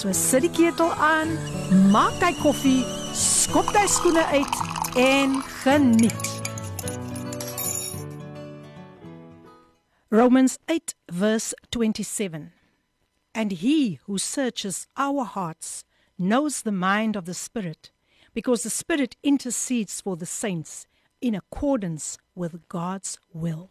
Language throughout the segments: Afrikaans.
So sit die ketel aan, maak jy koffie, skop jy skoene uit en geniet. Romans 8 verse 27. And he who searches our hearts knows the mind of the Spirit, because the Spirit intercedes for the saints in accordance with God's will.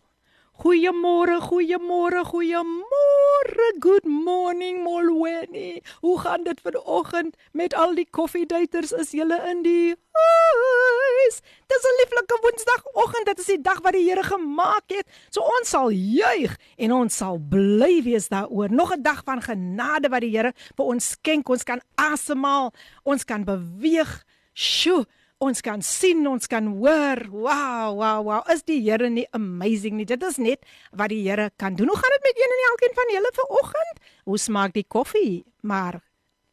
Goeiemôre, goeiemôre, goeiemôre. Good morning, Molweni. Hoe gaan dit vanoggend met al die koffiedaters? Is julle in die huis? Dis 'n lieflike Woensdagoggend. Dit is die dag wat die Here gemaak het. So ons sal juig en ons sal bly wees daaroor. Nog 'n dag van genade wat die Here vir ons skenk. Ons kan asemhaal, ons kan beweeg. Sjoe, ons kan sien, ons kan hoor. Wow, wow, wow. Is die Here nie amazing nie? Dit is net wat die Here kan doen. Hoe gaan dit met een en elkeen van julle vanoggend? Hoe smaak die koffie? Maar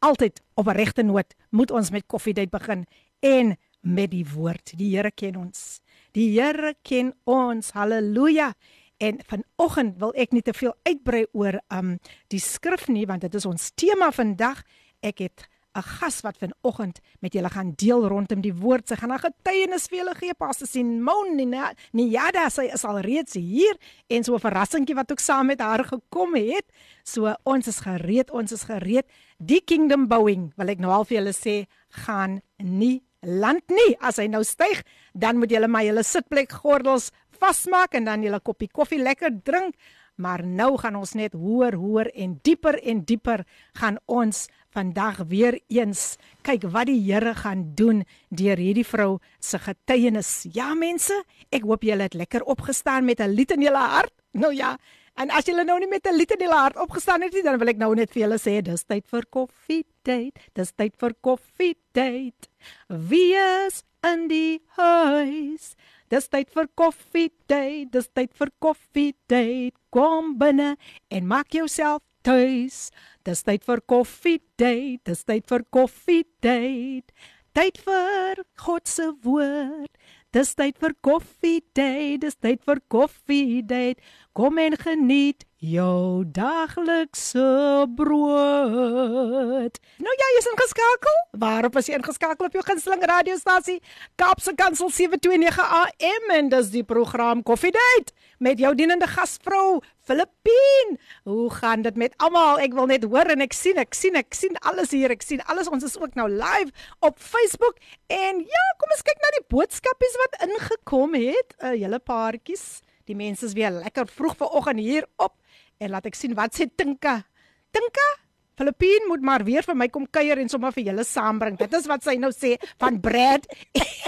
altyd op 'n regte noot moet ons met koffiedייט begin en met die woord. Die Here ken ons. Die Here ken ons. Halleluja. En vanoggend wil ek nie te veel uitbrei oor um die skrif nie want dit is ons tema vandag. Ek het 'n gas wat vanoggend met julle gaan deel rondom die woord. Sy gaan 'n getuienis vir julle gee. Pastor Simone Niada, sy is al reeds hier en so 'n verrassingkie wat ook saam met haar gekom het. So ons is gereed, ons is gereed. Die kingdom bouing, wil ek nou al vir julle sê, gaan nie land nie. As hy nou styg, dan moet julle maar julle sitplek gordels vasmaak en dan julle koppie koffie lekker drink. Maar nou gaan ons net hoor, hoor en dieper en dieper gaan ons vandag weer eens kyk wat die Here gaan doen deur hierdie vrou se getuienis. Ja mense, ek hoop julle het lekker opgestaan met 'n lied in julle hart. Nou ja, en as julle nou nie met 'n lied in julle hart opgestaan het nie, dan wil ek nou net vir julle sê, dis tyd vir koffie date. Dis tyd vir koffie date. Wie is in die huis? Dis tyd vir koffie date. Dis tyd vir koffie date. Kom binne en maak jouself tuis. Dis tyd vir koffie date. Dis tyd vir koffie date. Tyd vir God se woord. Dis tyd vir koffie date. Dis tyd vir koffie date. Kom en geniet jou daglikse brood. Nou ja, jy's ingeskakel. Waarop is jy ingeskakel op jou gunsteling radiostasie? Kaapse Kansel 729 AM en dis die program Coffee Date met jou dienende gasvrou Filippine. Hoe gaan dit met almal? Ek wil net hoor en ek sien, ek sien, ek sien alles hier. Ek sien alles. Ons is ook nou live op Facebook en ja, kom ons kyk na die boodskapies wat ingekom het. 'n uh, Hele paartjies. Die mense is weer lekker vroeg vanoggend hier op en laat ek sien wat sê Tinka. Tinka, Filippine moet maar weer vir my kom kuier en sommer vir julle saambring. Dit is wat sy nou sê van Brad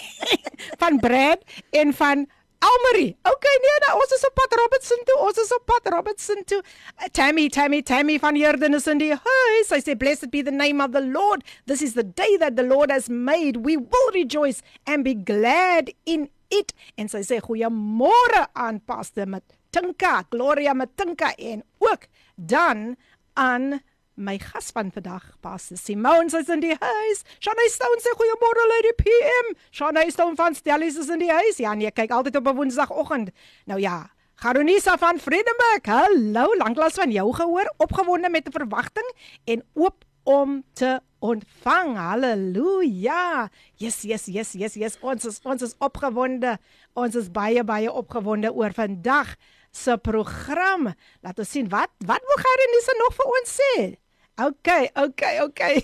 van Brad en van Almarie. Okay, nee, nou, ons is op pad Robertson toe. Ons is op pad Robertson toe. Uh, Tammy, Tammy, Tammy van Jordan is in die huis. I say blessed be the name of the Lord. This is the day that the Lord has made. We will rejoice and be glad in it. En sy sê goeiemôre aan Pastor Matinka, Gloria Matinka en ook dan aan my gas van vandag, Pastor Simone, is in die huis. Shanay Stone sê goeiemôre Lady PM. Shanay Stone van Stellies is in die huis. Ja, nee, kyk altyd op 'n Woensdagoggend. Nou ja, Garonisa van Vredenburg. Hallo, lanklaas van jou gehoor, opgewonde met 'n verwagting en oop om te ontvang. Halleluja. Yes, yes, yes, yes, yes. Ons is ons is opgewonde. Ons is baie baie opgewonde oor vandag se program. Laat ons sien wat wat wil Garonisa nog vir ons sê? Okay, okay, okay.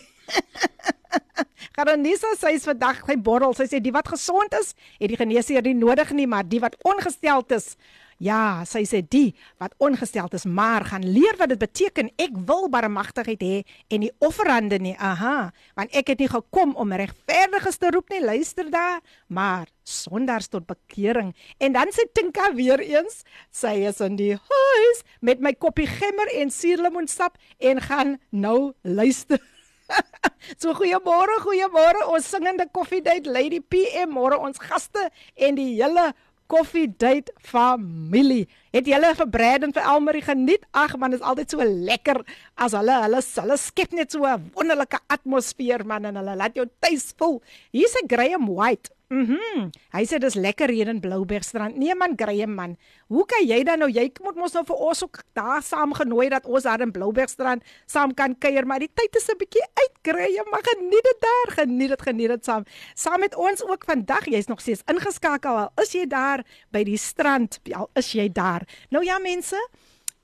Karonisa sê sy vandag sy borrel, sy sê die wat gesond is, het die geneesheer nie nodig nie, maar die wat ongesteld is, Ja, sy sê die wat ongestel is, maar gaan leer wat dit beteken. Ek wil barmagtigheid hê en nie offerande nie. Aha, want ek het nie gekom om regverdiges te roep nie, luister daar, maar sondaars tot bekering. En dan sê Tinka weer eens, sy is in die huis met my koppie gemmer en suurlemoensap en gaan nou luister. so goeiemôre, goeiemôre. Ons singende koffiedייט Lady PM, môre ons gaste en die hele Coffee Date familie. Het julle vir Brad en vir Elmarie geniet? Ag man, dit is altyd so lekker as hulle hulle hulle skep net so 'n wonderlike atmosfeer man en hulle laat jou tuis voel. Hier's 'n Graham White. Mhm. Mm hy sê dis lekker hier in Bloubergstrand. Nee man, Graham man. Hoe kan jy dan nou jy moet mos nou vir ons ook daar saam genooi dat ons daar in Bloubergstrand saam kan kuier, maar die tyd is 'n bietjie uit, Graham. Maar geniet dit daar, geniet dit, geniet dit saam. Saam met ons ook vandag. Jy's nog steeds ingeskakel. Is jy daar by die strand? Al is jy daar. Nou ja, mense.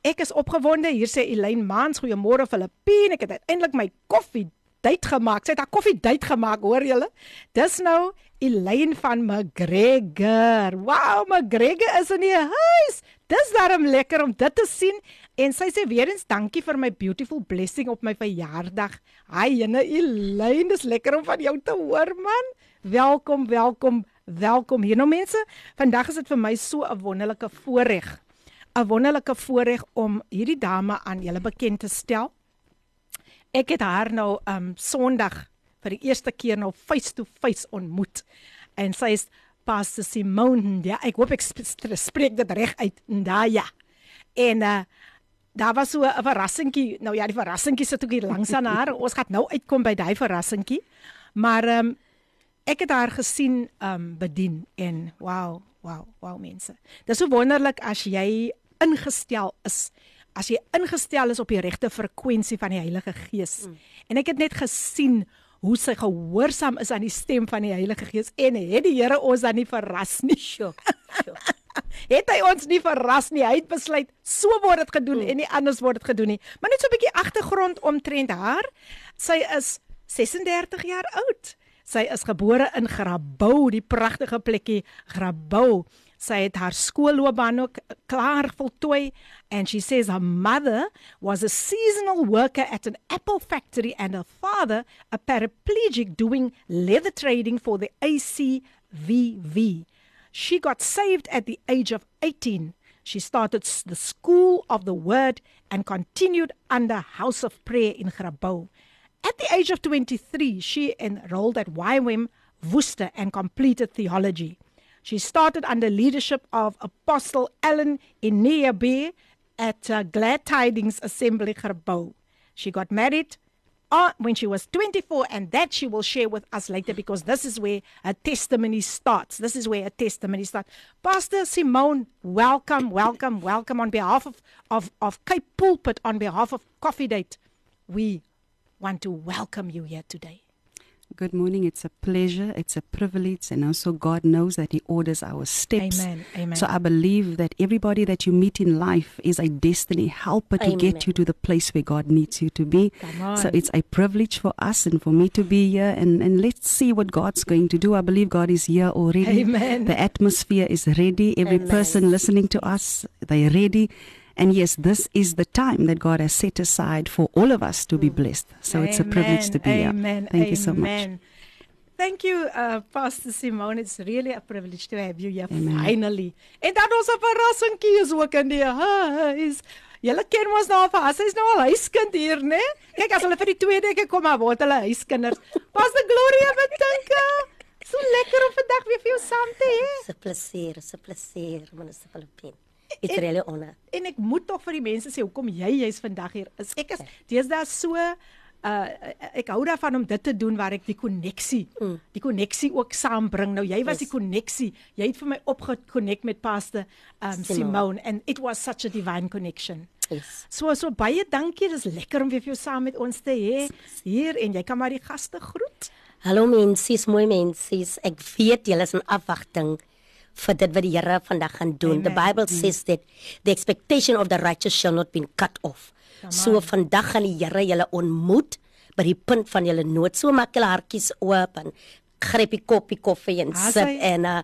Ek is opgewonde. Hier sê Elaine Mans, goeiemôre Filippine. Ek het uiteindelik my koffie date gemaak. Sy het haar koffie date gemaak, hoor julle? Dis nou Elaine van McGregor. Wow, McGregor is in die huis. Dis darem lekker om dit te sien en sy sê weer eens dankie vir my beautiful blessing op my verjaardag. Hi, jene Elaine, dis lekker om van jou te hoor man. Welkom, welkom, welkom hier nou mense. Vandag is dit vir my so 'n wonderlike voorreg. 'n Wonderlike voorreg om hierdie dame aan julle bekend te stel. Ek het haar nou um Sondag vir die eerste keer nou face to face ontmoet. En sy is Pastor Simone. Ja, ek hoop ek spreek dit reg uit. Ndaya. En uh daar was so 'n verrassingkie. Nou ja, die verrassingkie sit ook hier langs aan haar. Ons gaan nou uitkom by daai verrassingkie. Maar um ek het haar gesien um bedien en wow, wow, wow mense. Dis so wonderlik as jy ingestel is as jy ingestel is op die regte frekwensie van die Heilige Gees. Mm. En ek het net gesien hoe sy gehoorsaam is aan die stem van die Heilige Gees en het die Here ons dan nie verras nie. Sjoe. het hy ons nie verras nie. Hy het besluit so word dit gedoen mm. en nie anders word dit gedoen nie. Maar net so 'n bietjie agtergrond omtrent haar. Sy is 36 jaar oud. Sy is gebore in Grabouw, die pragtige plekkie Grabouw. Sy het haar skoolloopbaan ook klaar voltooi and she says her mother was a seasonal worker at an apple factory and her father a paraplegic doing leather trading for the ACVV. She got saved at the age of 18. She started the School of the Word and continued under House of Prayer in Grabouw. At the age of 23, she enrolled at YWAM Worcester and completed theology. She started under leadership of Apostle Ellen Ineabe at uh, Glad Tidings Assembly Gerbo. She got married uh, when she was 24, and that she will share with us later because this is where her testimony starts. This is where her testimony starts. Pastor Simone, welcome, welcome, welcome on behalf of, of, of Cape Pulpit, on behalf of Coffee Date. We want to welcome you here today. Good morning. It's a pleasure. It's a privilege. And also, God knows that He orders our steps. Amen. Amen. So, I believe that everybody that you meet in life is a destiny helper to Amen. get you to the place where God needs you to be. So, it's a privilege for us and for me to be here. And, and let's see what God's going to do. I believe God is here already. Amen. The atmosphere is ready. Every Amen. person listening to us, they're ready. And yes, this is the time that God has set aside for all of us to be blessed. So it's a privilege to be Amen. here. Thank you so much. Amen. Thank you, uh, Pastor Simone. It's really a privilege to have you here Amen. finally. En dan ons 'n verrassingkie is ook in die huis. Julle ken mos nou vir sy's nou al huiskind hier, né? Kyk as hulle vir die tweede keer kom, maar word hulle huiskinders. Pastor Gloria Betinka. So lekker om vandag weer vir jou saam te hê. It's a pleasure, it's a pleasure, Minister Philippine. It's really honor. En ek moet tog vir die mense sê hoekom jy jy's vandag hier is. Ek is deesdae so uh ek hou daarvan om dit te doen waar ek die koneksie mm. die koneksie ook saambring. Nou jy was Yes. die koneksie. Jy het vir my opgekonnek met Pastor um Simone. Simone and it was such a divine connection. Yes. So so baie dankie. Dis lekker om weer vir jou saam met ons te hê hier en jy kan maar die gaste groet. Hallo mensies, mooi mensies. Ek weet julle is in afwagting vir dit wat die Here vandag gaan doen. The Amen. Bible says that the expectation of the righteous shall not be cut off. So vandag gaan die Here julle ontmoet by die punt van julle nood. So maak julle hartjies oop en gryp die koppie koffie en sip sy, en uh,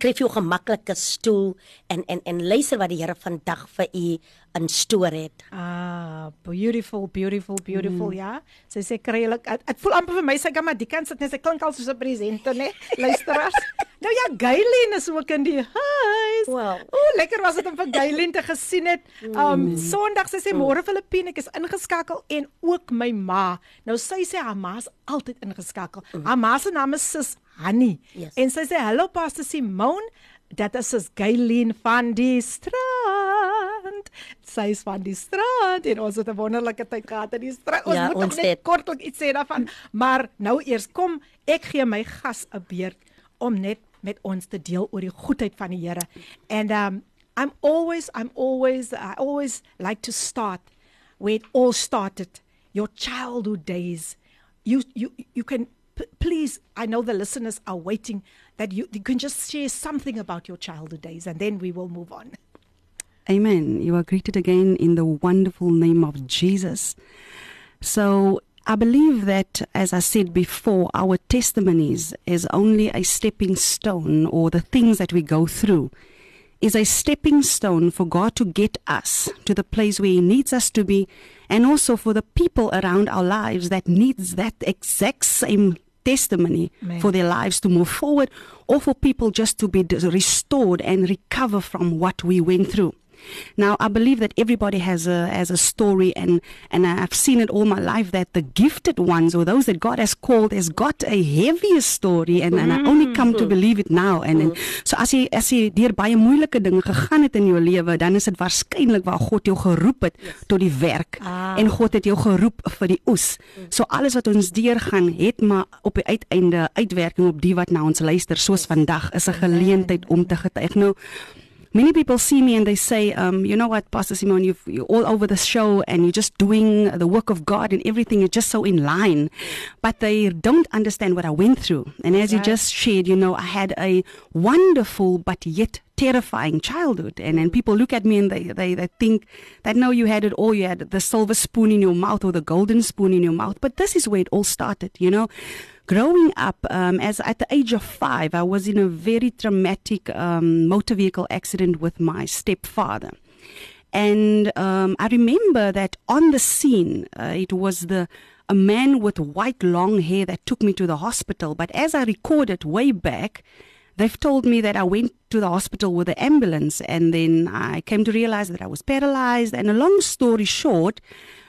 kry jou 'n gemaklike stoel en en en luister wat die Here vandag vir u in stoor het. Ah, beautiful, beautiful, beautiful, mm. ja. Sy sê kry hulle dit voel amper vir my sy kan maar die kant sit net sy klink al soos 'n presenter, né? Luisteraars. Nou ja, Gayleen is ook in die huis. Wow. O, lekker was dit om vir Gayleen te gesien het. Um Sondag sy sê môre Filippine, ek is ingeskakel en ook my ma. Nou sy sê haar ma's altyd ingeskakel. Haar ma se naam is Sis Hanny. Yes. En sy sê hallo Pastor Simone. Dat is sis Gayleen van die strand. Sy is van die strand en ons het 'n wonderlike tyd gehad in die strand. Ons Ja, moet ons net kortlik iets sê daarvan. Maar nou eers kom, ek gee my gas 'n beurt om net met ons te deel oor die goedheid van die Here. And um I'm always I'm always I always like to start where it all started, your childhood days. You you you can please I know the listeners are waiting that you you can just share something about your childhood days and then we will move on. Amen. You are greeted again in the wonderful name of Jesus. So I believe that, as I said before, our testimonies is only a stepping stone, or the things that we go through is a stepping stone for God to get us to the place where He needs us to be, and also for the people around our lives that needs that exact same testimony Amen. for their lives to move forward, or for people just to be restored and recover from what we went through. Now, I believe that everybody has a has a story, and and I've seen it all my life that the gifted ones or those that God has called has got a heavier story, and, and I only come to believe it now. And, and so as jy as jy deur baie moeilike dinge gegaan het in jou lewe, dan is dit waarskynlik waar God jou geroep het tot die werk, Ah. en God het jou geroep vir die oes. So alles wat ons deurgaan, het maar op die uiteinde uitwerking op die wat na ons luister, soos vandag is 'n geleentheid om te getuig. Nou Many people see me and they say, um, you know what, Pastor Simon, you've, you're all over the show and you're just doing the work of God and everything. You're just so in line. But they don't understand what I went through. And as you just shared, you know, I had a wonderful but yet terrifying childhood. And then people look at me and they, they, they think that no, you had it all. You had the silver spoon in your mouth or the golden spoon in your mouth. But this is where it all started, you know. Growing up, um, as at the age of five, I was in a very traumatic um, motor vehicle accident with my stepfather. And um, I remember that on the scene, uh, it was the a man with white long hair that took me to the hospital. But as I recorded way back, they've told me that I went to the hospital with the ambulance, and then I came to realize that I was paralyzed. And a long story short,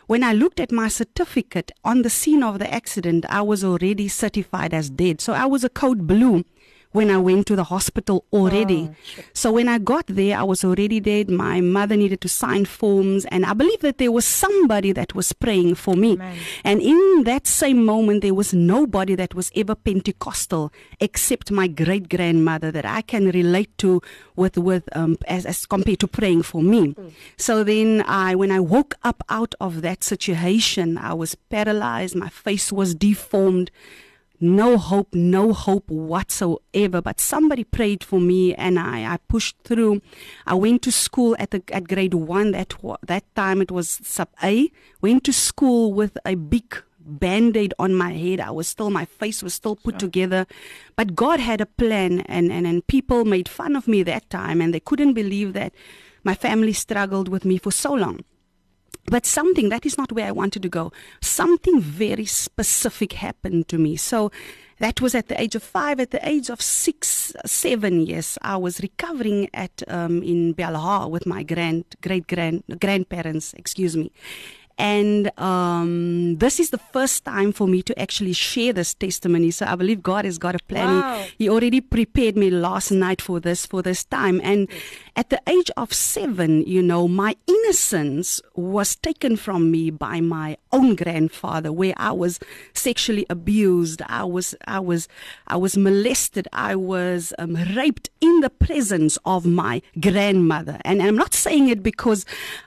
when I looked at my certificate on the scene of the accident, I was already certified as dead. So I was a code blue when I went to the hospital already. so when I got there, I was already dead. My mother needed to sign forms, and I believe that there was somebody that was praying for me. Amen. And in that same moment, there was nobody that was ever Pentecostal except my great grandmother that I can relate to with with um, as, as compared to praying for me. So then, I when I woke up out of that situation, I was paralyzed. My face was deformed no hope, no hope whatsoever. But somebody prayed for me, and I, I pushed through. I went to school at the at grade one. That that time it was sub A. Went to school with a big band-aid on my head. I was still my face was still put together. But God had a plan and, and, and people made fun of me that time and they couldn't believe that my family struggled with me for so long. But something that is not where I wanted to go. Something very specific happened to me. So that was at the age of five. At the age of six, seven years, I was recovering at um, in Belhar with my grand great grand grandparents. Excuse me. And um, this is the first time for me to actually share this testimony. So I believe God has got a plan. Wow. he already prepared me last night for this for this time and at the age of 7 you know my innocence was taken from me by my own grandfather where I was sexually abused. I was I was I was molested. I was um, raped in the presence of my grandmother. And I'm not saying it because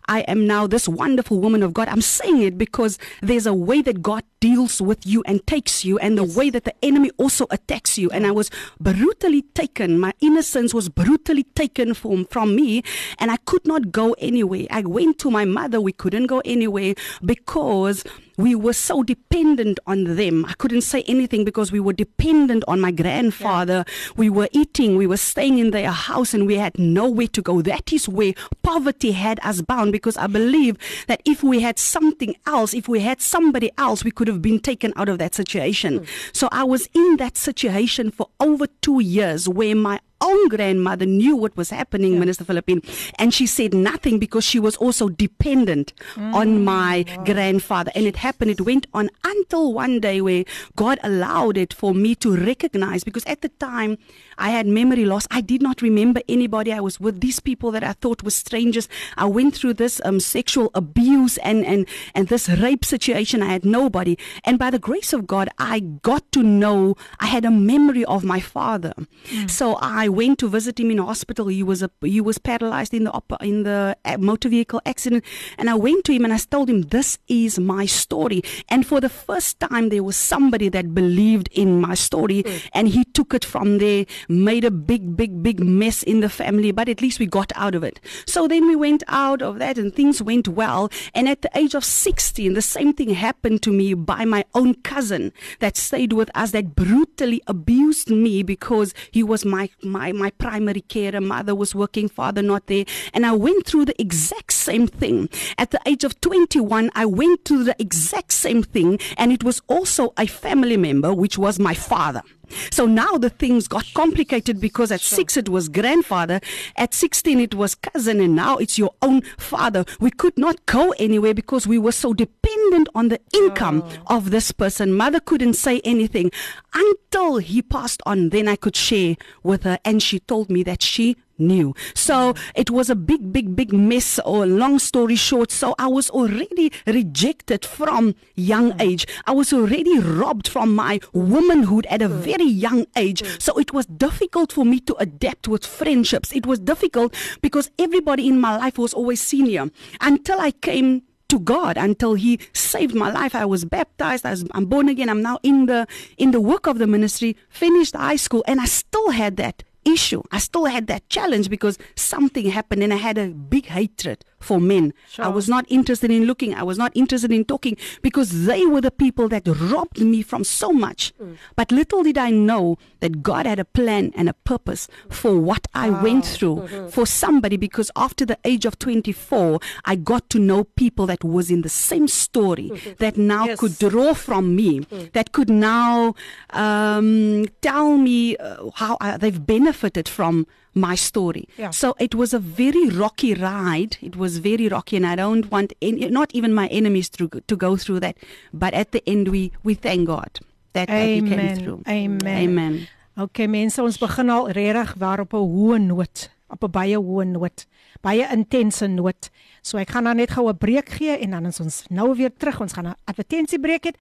I am now this wonderful woman of God. I'm saying it because there's a way that God deals with you and takes you and the way that the enemy also attacks you. And I was brutally taken. My innocence was brutally taken from from me and I could not go anywhere I went to my mother we couldn't go anywhere because we were so dependent on them. I couldn't say anything because we were dependent on my grandfather. Yeah. We were eating, we were staying in their house, and we had nowhere to go. That is where poverty had us bound because I believe that if we had something else, if we had somebody else, we could have been taken out of that situation. Mm. So I was in that situation for over two years where my own grandmother knew what was happening, yeah. Minister Philippine, and she said nothing because she was also dependent mm. on my wow. grandfather. And it happened, it went on until one day where God allowed it for me to recognize because at the time I had memory loss. I did not remember anybody. I was with these people that I thought were strangers. I went through this um, sexual abuse and, and, and this rape situation. I had nobody. And by the grace of God, I got to know I had a memory of my father. Mm. So I went to visit him in hospital. He was a, he was paralyzed in the op- in the uh, motor vehicle accident, and I went to him and I told him this is my story. And for the first time, there was somebody that believed in my story, mm. and he took it from there, made a big, big, big mess in the family. But at least we got out of it. So then we went out of that, and things went well. And at the age of 16, the same thing happened to me by my own cousin that stayed with us that brutally abused me because he was my my my, primary care. Mother was working, father not there. And I went through the exact same thing. At the age of 21, I went through the exact same thing. And it was also a family member, which was my father. So now the things got complicated because at sure. six it was grandfather, at 16 it was cousin, and now it's your own father. We could not go anywhere because we were so dependent on the income oh. of this person. Mother couldn't say anything until he passed on. Then I could share with her, and she told me that she knew. So it was a big, big, big mess, or long story short. So I was already rejected from young mm. age. I was already robbed from my womanhood at a mm. very young age. Mm. So it was difficult for me to adapt with friendships. It was difficult because everybody in my life was always senior until I came to God until he saved my life. I was baptized. I was, I'm born again. I'm now in the in the work of the ministry. Finished high school, and I still had that issue. I still had that challenge because something happened and I had a big hatred for men. Sure. I was not interested in looking. I was not interested in talking because they were the people that robbed me from so much. Mm. But little did I know that God had a plan and a purpose for what I wow. went through mm-hmm. for somebody because after the age of 24, I got to know people that was in the same story mm-hmm. that now yes. could draw from me, mm. that could now um, tell me uh, how I, they've benefited from my story. Yeah. So it was a very rocky ride. It was very rocky, and I don't want any, not even my enemies to to go through that. But at the end, we we thank God that, that we came through. Amen. Amen. Okay, mense, ons begin al regtig waar op 'n hoë noot, op 'n baie hoë noot, baie intense noot. So ek gaan dan net gou 'n breek gee en dan is ons nou weer terug. Ons gaan 'n advertensiebreek hê.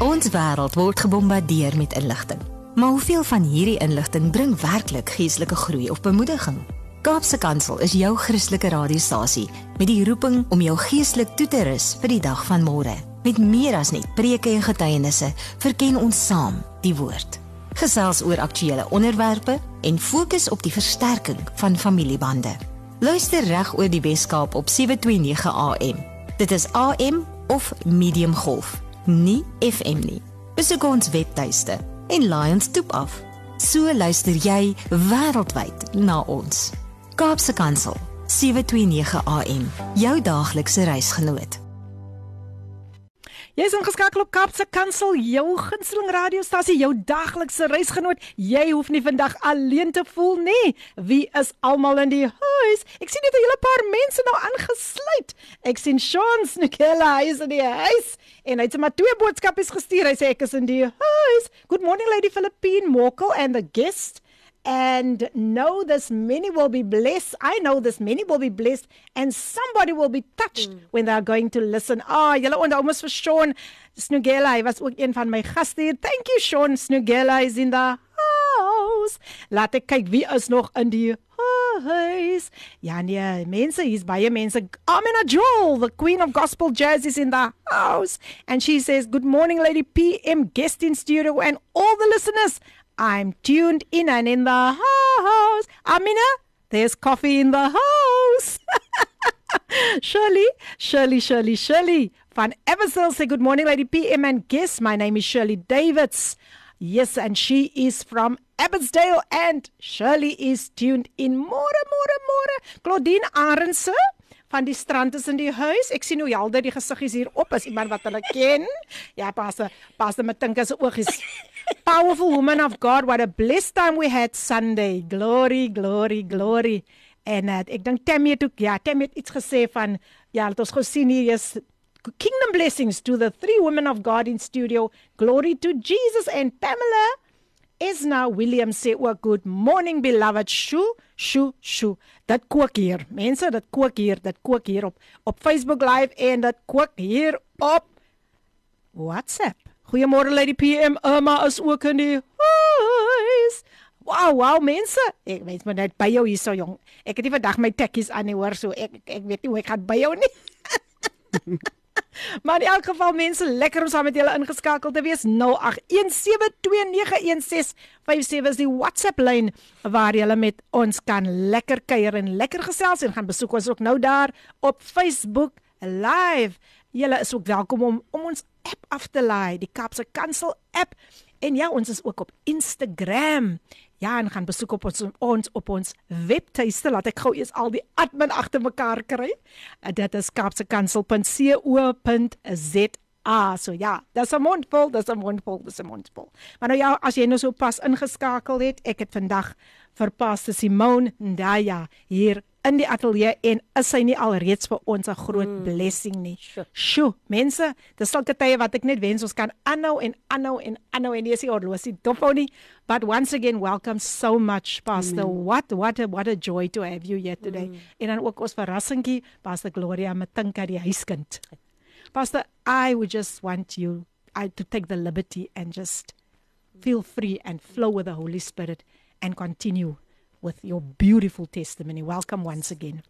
Ons wêreld word gebombardeer met inligting. Maar hoeveel van hierdie inligting bring werklik geestelike groei of bemoediging? Kaapse Kansel is jou Christelike radiostasie met die roeping om jou geestelik toe te rus vir die dag van môre. Met meer as net preke en getuienisse, verken ons saam die woord. Gesels oor aktuelle onderwerpe en fokus op die versterking van familiebande. Luister reg oor die Weskaap op 729 AM. Dit is AM of medium golf, nie FM nie. Besoek ons webtuiste en Lions toep af. So luister jy wêreldwyd na ons. Kaapse Kansel 729 AM, jou daaglikse reisgenoot. Jy is ingeskakel op Kapse Kansel, jou gunsteling radiostasie, jou daglikse reisgenoot. Jy hoef nie vandag alleen te voel nie. Wie is almal in die huis? Ek sien net 'n hele paar mense nou aangesluit. Ek sien Sean Snikela is in die huis en hy het sommer twee boodskappe gestuur. Hy sê ek is in die huis. Good morning Lady Philippine Mokel and the guest and know this many will be blessed. I know this many will be blessed, and somebody will be touched mm. when they are going to listen. Ah, julle onthou mos vir Sean Snugela, hy was ook een van my gaste hier. Thank you Sean Snugela is in the house. Laat ek kyk wie is nog in die huis. Ja nee, mense, hier's baie mense. Amina Joel, the queen of gospel jazz is in the house and she says, "Good morning Lady PM guest in studio and all the listeners." I'm tuned in and in the house. Amina, there's coffee in the house. Shirley, Shirley, Shirley, Shirley. van Eversdale say good morning lady PM and guest my name is Shirley Davids yes and she is from Abbotsdale and Shirley is tuned in môre môre môre Claudine Arendse van die strand is in die huis. Ek sien hoe helder die gesiggies hier op is iemand wat hulle ken. Ja, pas pas met dink as oogies. Powerful woman of God, what a blessed time we had Sunday. Glory, glory, glory. En uh, ek dink Tammy het ook ja, Tammy het iets gesê van ja, het ons gesien hier is kingdom blessings to the three women of God in studio. Glory to Jesus and Pamela. Esna Williams sê ook good morning beloved shoo shoo shoo. Dit kook hier. Mense, dit kook hier, dit kook hier op op Facebook live en dit kook hier op WhatsApp. Goeiemôre Lady PM. Emma is ook in die huis. Wow, wow mense. Ek weet maar net by jou hier so jong. Ek het nie vandag my tekkies aan nie hoor so. Ek ek weet nie hoe ek gaan by jou nie. Maar in elk geval mense, lekker om saam met julle ingeskakel te wees. 0817291657 is die WhatsApp lyn waar julle met ons kan lekker kuier en lekker gesels en gaan besoek ons ook nou daar op Facebook live. Julle is ook welkom om om ons app af te laai, die Kapse Kansel app. En ja, ons is ook op Instagram. Ja, en gaan besoek op ons ons op ons webtuiste. Laat ek gou eers al die admin agter mekaar kry. Uh, dit is kapsekansel.co.za. So ja, dis 'n mondvol, dis 'n mondvol, dis 'n mondvol. Maar nou ja, as jy nou so pas ingeskakel het, ek het vandag vir Pastor Simone Ndaya hier in die ateljee en is hy nie alreeds vir ons 'n groot mm. blessing nie. Sjoe, mense, dis sulke tye wat ek net wens ons kan aanhou en aanhou en aanhou en dis horlosie dophou nie. But once again, welcome so much Pastor. Mm. What what a, what a joy to have you here today. Mm. En dan ook ons verrassingkie, Pastor Gloria Matinka die huiskind. Pastor, I would just want you I to take the liberty and just feel free and flow with the Holy Spirit and continue with your beautiful testimony. Welcome once again.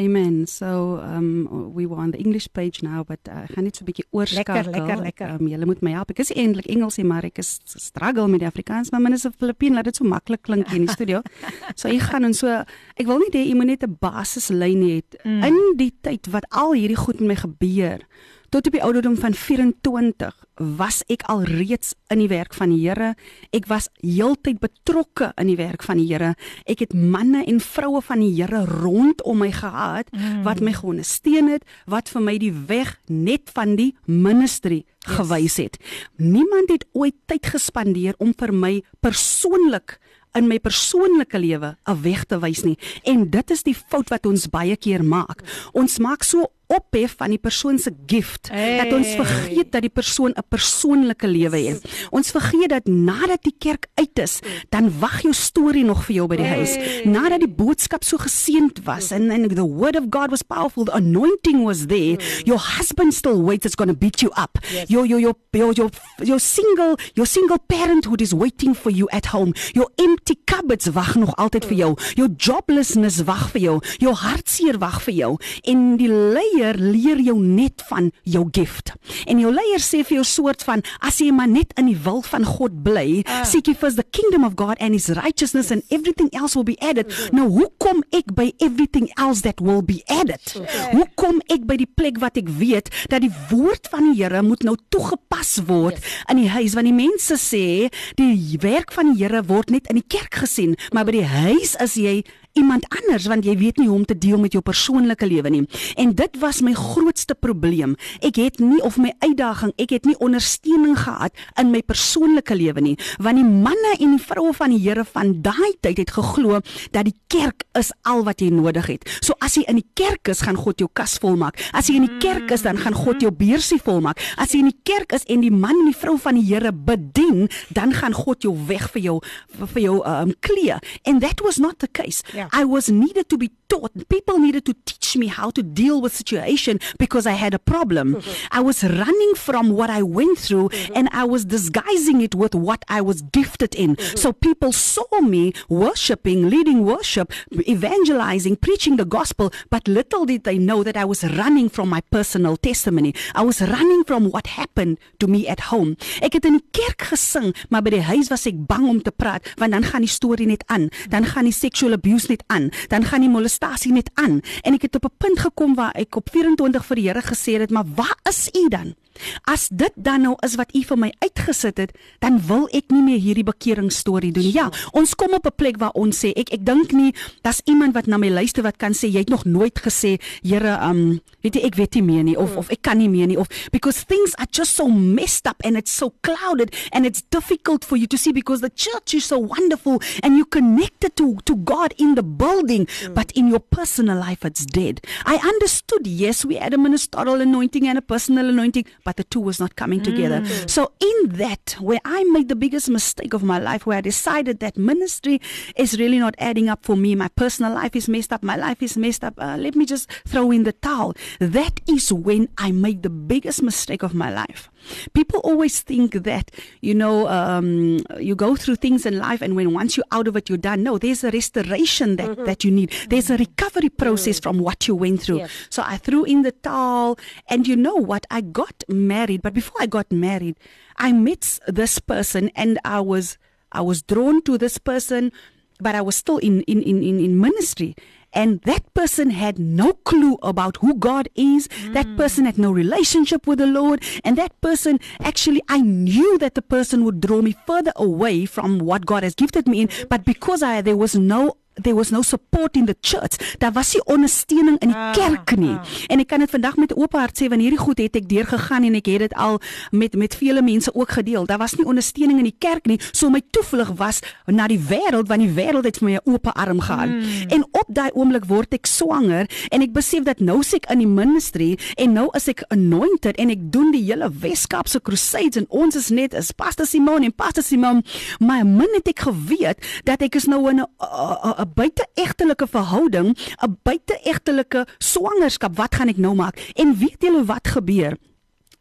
Amen. So, um we were on the English page now, but uh, gaan net so 'n bietjie oorskakel. Lekker, lekker, lekker. Um julle moet my help. Ek is eintlik Engels, maar ek is struggle met die Afrikaans, maar minstens Filippien laat dit so maklik klink hier in die studio. so ek gaan en so ek wil net hê jy moet net 'n basislyn hê mm. in die tyd wat al hierdie goed met my gebeur. Tot op die ouderdom van 24 was ek al reeds in die werk van die Here. Ek was heeltyd betrokke in die werk van die Here. Ek het manne en vroue van die Here rondom my gehad mm. wat my ondersteun het, wat vir my die weg net van die ministry yes. gewys het. Niemand het ooit tyd gespandeer om vir my persoonlik in my persoonlike lewe 'n weg te wys nie. En dit is die fout wat ons baie keer maak. Ons maak so ophef van die persoon se gift hey. dat ons vergeet dat die persoon 'n persoonlike lewe het. Ons vergeet dat nadat die kerk uit is, dan wag jou storie nog vir jou by die hey. huis. Nadat die boodskap so geseënd was and and the word of God was powerful, the anointing was there, mm. your husband still waits it's going to beat you up. Yes. Your, your your your your your single your single parenthood is waiting for you at home. Your empty cupboards wag nog altyd vir jou. Your joblessness wag vir jou. Jou hartseer wag vir jou. En die lei leier leer jou net van jou gift. En jou leier sê vir jou soort van as jy maar net in die wil van God bly, uh. seek you first the kingdom of God and his righteousness and everything else will be added. Mm -hmm. Nou hoe kom ek by everything else that will be added? Okay. Hoe kom ek by die plek wat ek weet dat die woord van die Here moet nou toegepas word yes. in die huis want die mense sê die werk van die Here word net in die kerk gesien, maar by die huis is jy iemand anders want jy weet nie hoe om te deel met jou persoonlike lewe nie. En dit was my grootste probleem. Ek het nie of my uitdaging, ek het nie ondersteuning gehad in my persoonlike lewe nie, want die manne en die vroue van die Here van daai tyd het geglo dat die kerk is al wat jy nodig het. So as jy in die kerk is, gaan God jou kas volmaak. As jy in die kerk is, dan gaan God jou beursie volmaak. As jy in die kerk is en die man en die vrou van die Here bedien, dan gaan God jou weg vir jou vir jou um kleë. And that was not the case. Yeah. I was needed to be taught. People needed to teach me how to deal with situation because I had a problem. Mm-hmm. I was running from what I went through mm-hmm. and I was disguising it with what I was gifted in. Mm-hmm. So people saw me worshiping, leading worship, evangelizing, preaching the gospel, but little did they know that I was running from my personal testimony. I was running from what happened to me at home. Ek het in die kerk gesing, maar by die huis was ek bang om te praat want dan gaan die storie net aan. Dan gaan die sexual abuse net aan, dan gaan die molestasie net aan. En ek het op 'n punt gekom waar ek op 24 vir die Here gesê het, "Maar waar is u dan?" As dit dan nou is wat u vir my uitgesit het, dan wil ek nie meer hierdie bekering storie doen nie. Ja, ons kom op 'n plek waar ons sê ek ek dink nie daar's iemand wat na my luister wat kan sê jy het nog nooit gesê, Here, um weet jy ek weet nie meer nie of of ek kan nie meer nie of because things are just so messed up and it's so clouded and it's difficult for you to see because the church is so wonderful and you connected to to God in the building but in your personal life it's dead. I understood yes we had a ministerial anointing and a personal anointing but the two was not coming together. So in that where I made the biggest mistake of my life where I decided that ministry is really not adding up for me my personal life is messed up my life is messed up uh, let me just throw in the towel. That is when I made the biggest mistake of my life. People always think that you know um, you go through things in life, and when once you're out of it, you're done. No, there's a restoration that mm-hmm. that you need. There's a mm-hmm. recovery process mm-hmm. from what you went through. Yes. So I threw in the towel, and you know what? I got married, but before I got married, I met this person, and I was I was drawn to this person, but I was still in in in in, in ministry. And that person had no clue about who God is. That hmm. person had no relationship with the Lord. And that person, actually, I knew that the person would draw me further away from what God has gifted me in. Hmm. But because I, there was no there was no support in the church. Daar was nie ondersteuning in die Ah, kerk nie. ah. En ek kan dit vandag met oop hart sê want hierdie goed het ek deurgegaan en ek het dit al met met vele mense ook gedeel. Daar was nie ondersteuning in die kerk nie, so my toevlug was na die wêreld want die wêreld het vir my 'n oop arm gehad. Hmm. En op daai oomblik word ek swanger en ek besef dat nou se ek in die ministry en nou is ek anointed en ek doen die hele Weskaapse crusades en ons is net as Pastor Simon en Pastor Simon, maar min het ek geweet dat ek is nou in 'n 'n buiteegtelike verhouding, 'n buiteegtelike swangerskap. Wat gaan ek nou maak? En weet julle wat gebeur?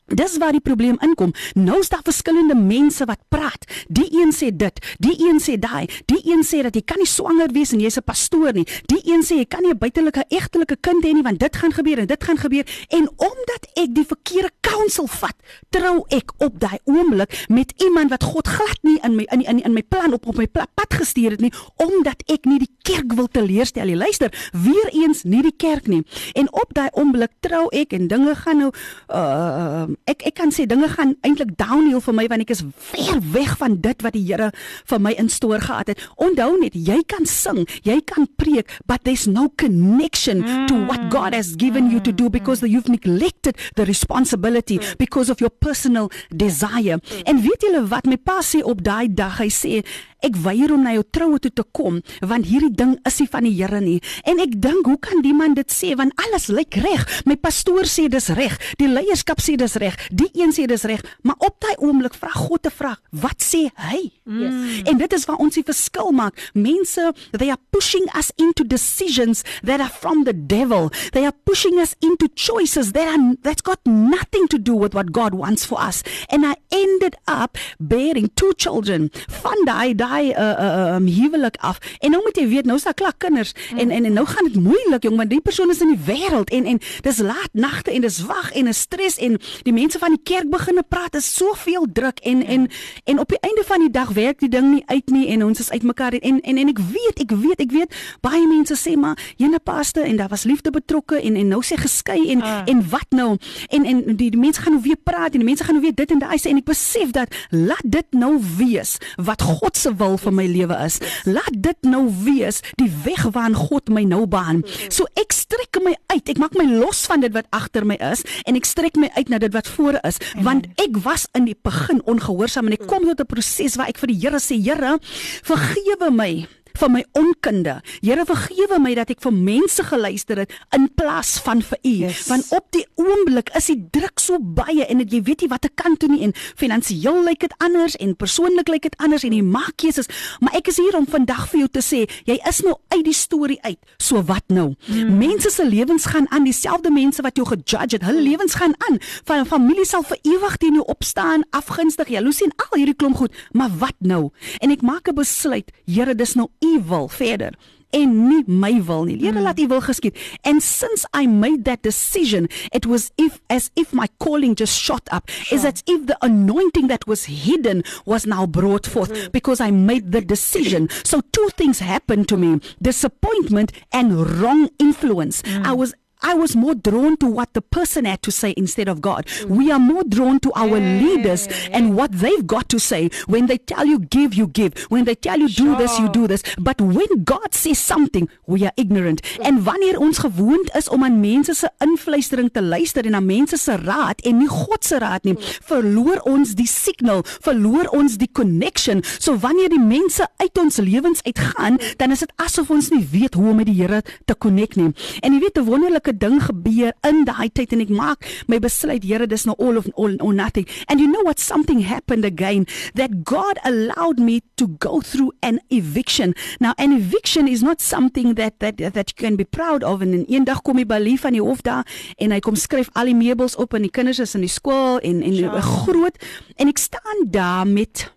Dis waar die probleem inkom. Nou is daar verskillende mense wat praat. Die een sê dit, die een sê daai, die een sê dat jy kan nie swanger wees en jy's 'n pastoor nie. Die een sê jy kan nie 'n buitelike egtelike kind hê nie want dit gaan gebeur en dit gaan gebeur. En omdat ek die verkeerde counsel vat, trou ek op daai oomblik met iemand wat God glad nie in my in in, in my plan op op my pad gestuur het nie, omdat ek nie die kerk wil teleurstel nie. Luister, weer eens nie die kerk nie. En op daai oomblik trou ek en dinge gaan nou uh ek ek kan sê dinge gaan eintlik downhill vir my want ek is ver weg van dit wat die Here vir my instoor gehad het. Onthou net, jy kan sing, jy kan preek, but there's no connection to what God has given you to do because you've neglected the responsibility because of your personal desire. En weet julle wat my pa sê op daai dag? Hy sê Ek weier om na jou troue toe te kom want hierdie ding is nie van die Here nie. En ek dink, hoe kan die man dit sê want alles lyk reg. My pastoor sê dis reg, die leierskap sê dis reg, die een sê dis reg, maar op daai oomblik vra God 'n vraag. Wat sê hy? Yes. En dit is waar ons die verskil maak. Mense, they are pushing us into decisions that are from the devil. They are pushing us into choices that are that's got nothing to do with what God wants for us. And I ended up bearing two children van daai daai uh, uh, um, huwelik af. En nou moet jy weet, nou is daar klaar kinders. En, en en nou gaan dit moeilik jong, want die persoon is in die wêreld en en dis laat nagte en dis wag en is stres. En die mense van die kerk begine praat, is soveel druk. En en en op die einde van die dag werk die ding nie uit nie en ons is uitmekaar. En en en ek weet, ek weet, ek weet baie mense sê maar jene paste en daar was liefde betrokke en en nou sê geskei en Ah. en wat nou? En en die, die mense gaan nou weer praat en die mense gaan nou weer dit en daai sê en ek besef dat laat dit nou wees wat God se wil vir my lewe is. Laat dit nou wees die weg waaraan God my nou baan. So ek strek my uit. Ek maak my los van dit wat agter my is en ek strek my uit na dit wat voor is want ek was in die begin ongehoorsaam en ek kom tot 'n proses waar ek vir die Here sê Here vergewe my vir my onkunde. Here vergewe my dat ek vir mense geluister het in plaas van vir U. Yes. Want op die oomblik is die druk so baie en dit jy weet nie watter kant toe nie en finansiëel lyk dit anders en persoonlik lyk dit anders en jy maak keuses. Maar ek is hier om vandag vir jou te sê, jy is nou uit die storie uit. So wat nou? Mm. Mense se lewens gaan aan, dieselfde mense wat jou gejudge het, hulle lewens gaan aan. Van 'n familie sal vir ewig teen jou opstaan, afgunstig, jaloesie en al hierdie klomp goed. Maar wat nou? En ek maak 'n besluit, Here, dis nou U wil verder. en nie my wil nie. Here, hmm. laat U wil geskied. And since I made that decision, it was if as if my calling just shot up. Is as if the anointing that was hidden was now brought forth hmm. because I made the decision. So two things happened to me: disappointment and wrong influence. I hmm. was I was more drawn to what the person had to say instead of God. We are more drawn to our leaders and what they've got to say. When they tell you give, you give. When they tell you do this, you do this. But when God says something, we are ignorant. En wanneer ons gewoond is om aan mense se invluistering te luister en aan mense se raad en nie God se raad nie, verloor ons die signal, verloor ons die connection. So wanneer die mense uit ons lewens uitgaan, dan is dit asof ons nie weet hoe om met die Here te connect nie. En jy weet 'n wonderlike ding gebeur in daai tyd en ek maak my besluit, Here, dis nou all of all or nothing. And you know what something happened again that God allowed me to go through an eviction. Now an eviction is not something that that that you can be proud of en eendag kom die balie van die hof daar en hy kom skryf al die meubels op en die kinders is in die skool en en Ja. groot en ek staan daar met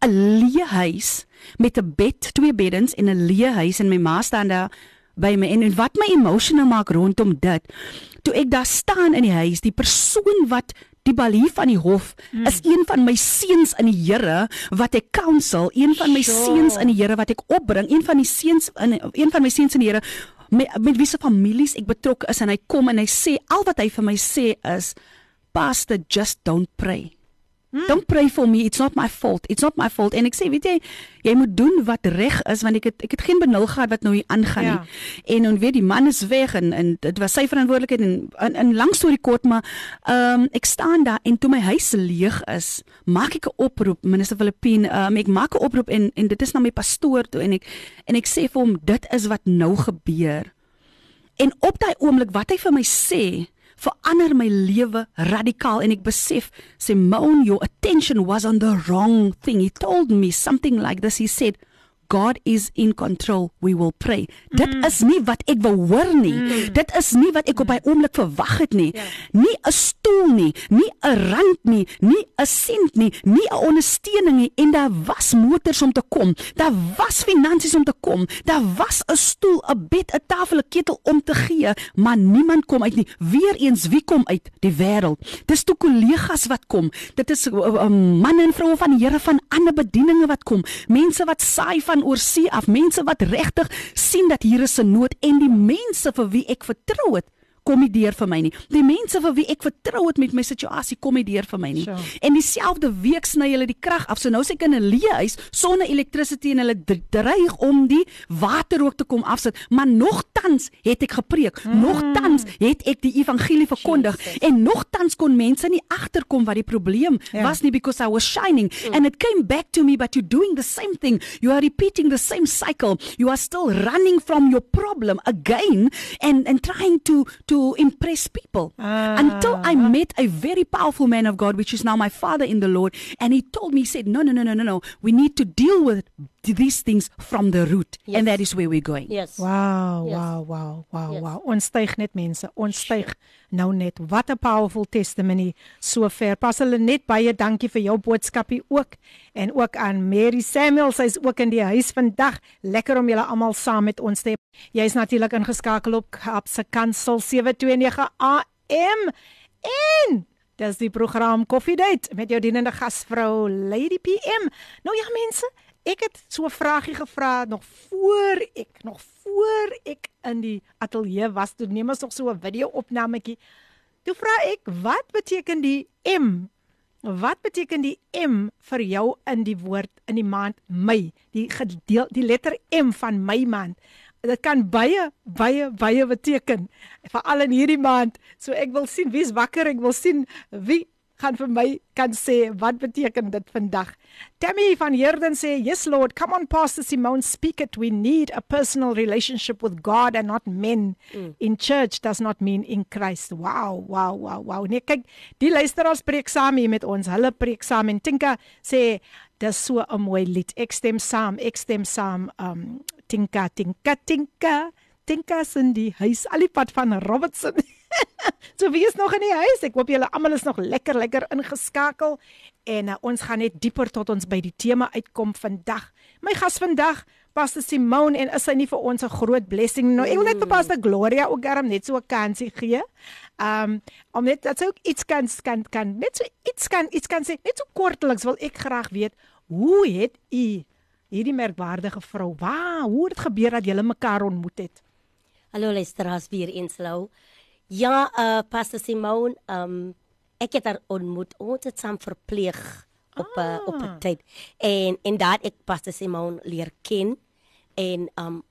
'n leë huis met 'n bed, twee beddens en 'n leë huis en my ma staan daar by my en, en wat my emotional maak rondom dit. Toe ek daar staan in die huis, die persoon wat die balie van die hof mm. is een van my seuns in die Here wat ek counsel, een van my Sure. seuns in die Here wat ek opbring, een van die seuns in een van my seuns in die Here met, met wie se families ek betrokke is en hy kom en hy sê al wat hy vir my sê is pastor just don't pray. Hmm. Don't pray for me. It's not my fault. It's not my fault. En ek sê, weet jy, jy moet doen wat reg is want ek het ek het geen benul gehad wat nou hier aangaan Ja. nie. En dan weet die man is weg en en dit was sy verantwoordelikheid en in, in lang storie kort maar ehm um, ek staan daar en toe my huis leeg is, maak ek 'n oproep, minister Filippine, ehm um, ek maak 'n oproep en en dit is na my pastoor toe en ek en ek sê vir hom dit is wat nou gebeur. En op daai oomblik wat hy vir my sê, verander my lewe radikaal en ek besef Simone your attention was on the wrong thing. He told me something like this. He said God is in control. We will pray. Dit is nie wat ek wou hoor nie. Dit is nie wat ek op daai oomblik verwag het nie. Nie 'n stoel nie, nie 'n rand nie, nie 'n sent nie, nie 'n ondersteuning nie en daar was motors om te kom. Daar was finansies om te kom. Daar was 'n stoel, 'n bed, 'n tafel, 'n ketel om te gee, maar niemand kom uit nie. Weereens wie kom uit? Die wêreld. Dis toe kollegas wat kom. Dit is uh, uh, manne en vroue van die Here van ander bedieninge wat kom. Mense wat saai van oor see af, mense wat regtig sien dat hier is 'n nood en die mense vir wie ek vertrou het kom nie deur vir my nie. Die mense vir wie ek vertrou het met my situasie kom nie deur vir my nie. Sure. En dieselfde week sny hulle die krag af. So nou sê ek in 'n leë huis sonder elektrisiteit en hulle dr- dreig om die water ook te kom afsit. Maar nogtans het ek gepreek. Mm. Nogtans het ek die evangelie verkondig en nogtans kon mense nie agterkom wat die probleem Ja. was nie because I was shining mm. and it came back to me but you're doing the same thing. You are repeating the same cycle. You are still running from your problem again and and trying to to impress people. Ah. Until I met a very powerful man of God which is now my father in the Lord and he told me he said no no no no no no we need to deal with these things from the root Yes. and that is where we're going. Yes. Wow, Yes. wow, wow, wow, Yes. wow. Ons styg net mense. Ons styg nou net. Wat 'n powerful testimony sover. Pas hulle net baie dankie vir jou boodskapie ook en ook aan Mary Samuel. Sy's ook in die huis vandag. Lekker om julle almal saam met ons te hê. Jy's natuurlik ingeskakel op Kaapse Kansel 729 AM en Dis die program Coffee Date met jou dienende gasvrou Lady PM. Nou ja mense, ek het so 'n vragie gevra nog voor ek nog voor ek in die ateljee was. Toe neem ons nog so 'n video-opnametjie. Toe vra ek, wat beteken die M? Wat beteken die M vir jou in die woord in die maand Mei? Die gedeel die letter M van Mei maand. Dit kan baie baie baie beteken veral in hierdie maand. So ek wil sien wie's wakker, ek wil sien wie gaan vir my kan sê wat beteken dit vandag. Tammy van Heerden sê, "Yes Lord, come on Pastor Simone, speak it. We need a personal relationship with God and not men. Mm. In church does not mean in Christ." Wow, wow, wow, wow. Nee, kyk, die luisteraars preek saam hier met ons. Hulle preek saam en Tinka sê, "Dis so 'n mooi lied. Ek stem saam, ek stem saam." Um Tinka, Tinka, Tinka. Tinka in die huis al die pad van Robertson. so wie is nog in die huis? Ek hoop julle almal is nog lekker lekker ingeskakel en uh, ons gaan net dieper tot ons by die tema uitkom vandag. My gas vandag Pastor Simone en is hy nie vir ons 'n groot blessing nou? Ek wil net vir Pastor Gloria ook garm net so 'n kansie gee. Um om net dat sy ook iets kan kan kan net so iets kan iets kan sê. Net so kortliks wil ek graag weet, hoe het u hierdie merkwaardige vrou, waar hoe het dit gebeur dat julle mekaar ontmoet het? Hallo luisteraars weer eens lou. Ja, uh Pastor Simone, um ek het haar ontmoet. Ons het saam verpleeg op 'n uh, op 'n Ah. tyd. En en daar ek Pastor Simone leer ken en um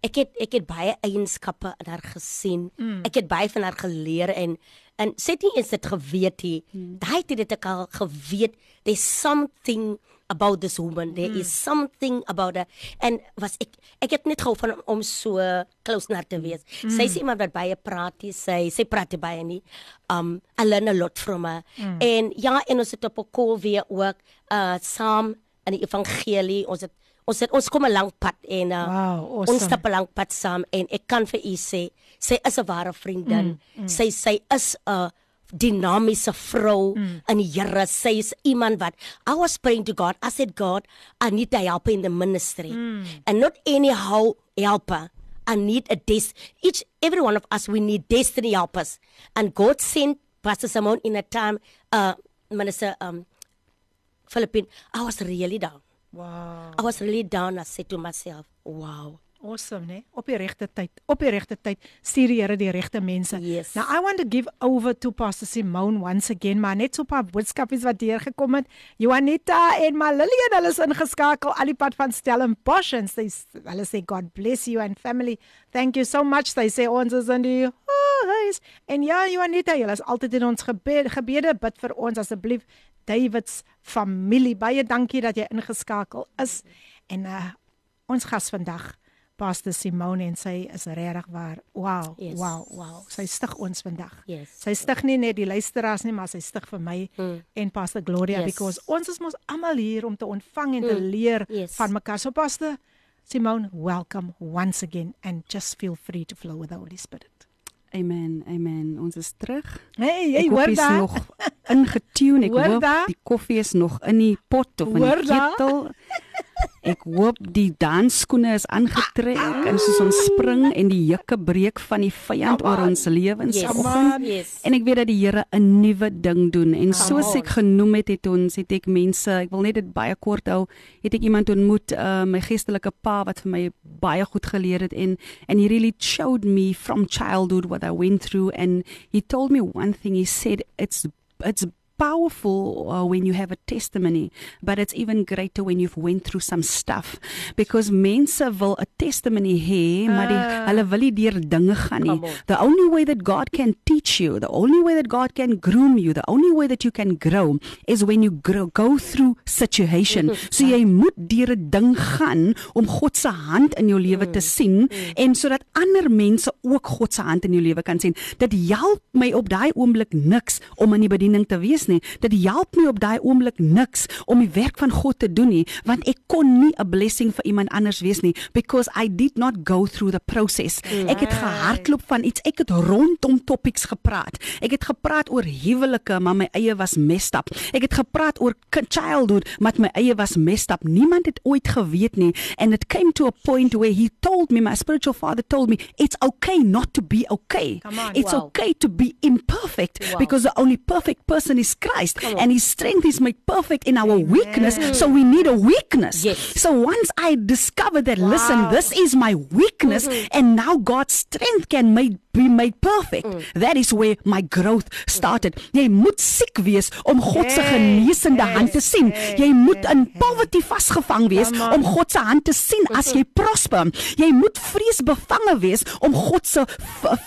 ek het ek het baie eienskappe in haar gesien. Mm. Ek het baie van haar geleer en en sê nie eens dit geweet nie. Mm. Daai het dit ek al geweet. There's something about this woman. There mm. is something about her en was ek ek het net gehou van om so close na te wees. Mm. Sy sê iemand wat baie praat, sy sy praat baie nie. Um I learn a lot from her. Mm. En ja, en ons het op 'n call weer ook uh saam in die evangelie. Ons het ons het ons kom 'n lang pad en uh Wow, awesome. ons stap 'n lang pad saam en ek kan vir u sê sy is 'n ware vriendin. Mm, mm. Sy sy is 'n dinamiese vrou mm. in die Here. Sy is iemand wat I was praying to God. I said God, I need a help in the ministry. Mm. And not anyhow helper. I need a des each every one of us we need destiny helpers. And God sent Pastor Simon in a time uh minister um Philippine I was really down. Wow. I was really down. I said to myself, wow. Awesome, né? Op die regte tyd. Op die regte tyd stuur die Here die regte mense. Yes. Now I want to give over to Pastor Simone once again, maar net so 'n paar boodskapies wat deur gekom het. Joanita en Malillian, hulle is ingeskakel al die pad van Stellenbosch en sy hulle sê God bless you and family. Thank you so much. Sy sê ons is in die huis. En ja, Joanita, julle is altyd in ons gebed, gebede. Bid vir ons asseblief. Davids familie. Baie dankie dat jy ingeskakel is. En uh ons gas vandag Pastor Simone en sy is regtig waar. Wow, Yes. wow, wow. Sy stig ons vandag. Yes. Sy stig nie net die luisteraars nie, maar sy stig vir my mm. en Pastor Gloria Yes. because ons is mos almal hier om te ontvang en te leer Yes. van mekaar. So Pastor Simone, welcome once again and just feel free to flow with the Holy Spirit. Amen. Amen. Ons is terug. Hey, Ek hoop hoor jy's daai? nog ingetune. Ek Hoor daar? die koffie is nog in die pot of in Hoor die daar? ketel. Ek hoop die dansskoene is aangetrek en soos ons spring en die jukke breek van die vyand oor on. ons lewens Yes. Yes. En ek weet dat die Here 'n nuwe ding doen en soos ek genoem het het ons het ek mense, ek wil net dit baie kort hou, het ek iemand ontmoet, uh, my geestelike pa wat vir my baie goed geleer het en and he really showed me from childhood what I went through and he told me one thing he said it's it's powerful uh, when you have a testimony but it's even greater when you've went through some stuff. Because mense wil 'n testimony hê maar die, Ah. hulle wil nie deur dinge gaan nie. The only way that God can teach you the only way that God can groom you the only way that you can grow is when you grow, go through situation. So jy moet deur 'n ding gaan om God se hand in jou lewe te sien en sodat ander mense ook God se hand in jou lewe kan sien. Dit help my op daai oomblik niks om in die bediening te wees nie dit help my op daai oomblik niks om die werk van God te doen nie want ek kon nie 'n blessing vir iemand anders wees nie because I did not go through the process ek het gehardloop van iets ek het rondom topics gepraat ek het gepraat oor huwelike maar my eie was messed up ek het gepraat oor childhood maar my eie was messed up niemand het ooit geweet nie and it came to a point where he told me my spiritual father told me it's okay not to be okay on. it's Wow. okay to be imperfect Wow. because the only perfect person is Christ. And his strength is made perfect in our weakness. So we need a weakness. Yes. so once i discovered that listen this is my weakness and now God's strength can made be made perfect. That is where my growth started. Jy moet siek wees om God se Hey, genesende hey, hand te sien. hey, jy moet hey, in hey. poverty vasgevang wees Come om God se hand te sien as jy prosper. Jy moet vreesbevange wees om God se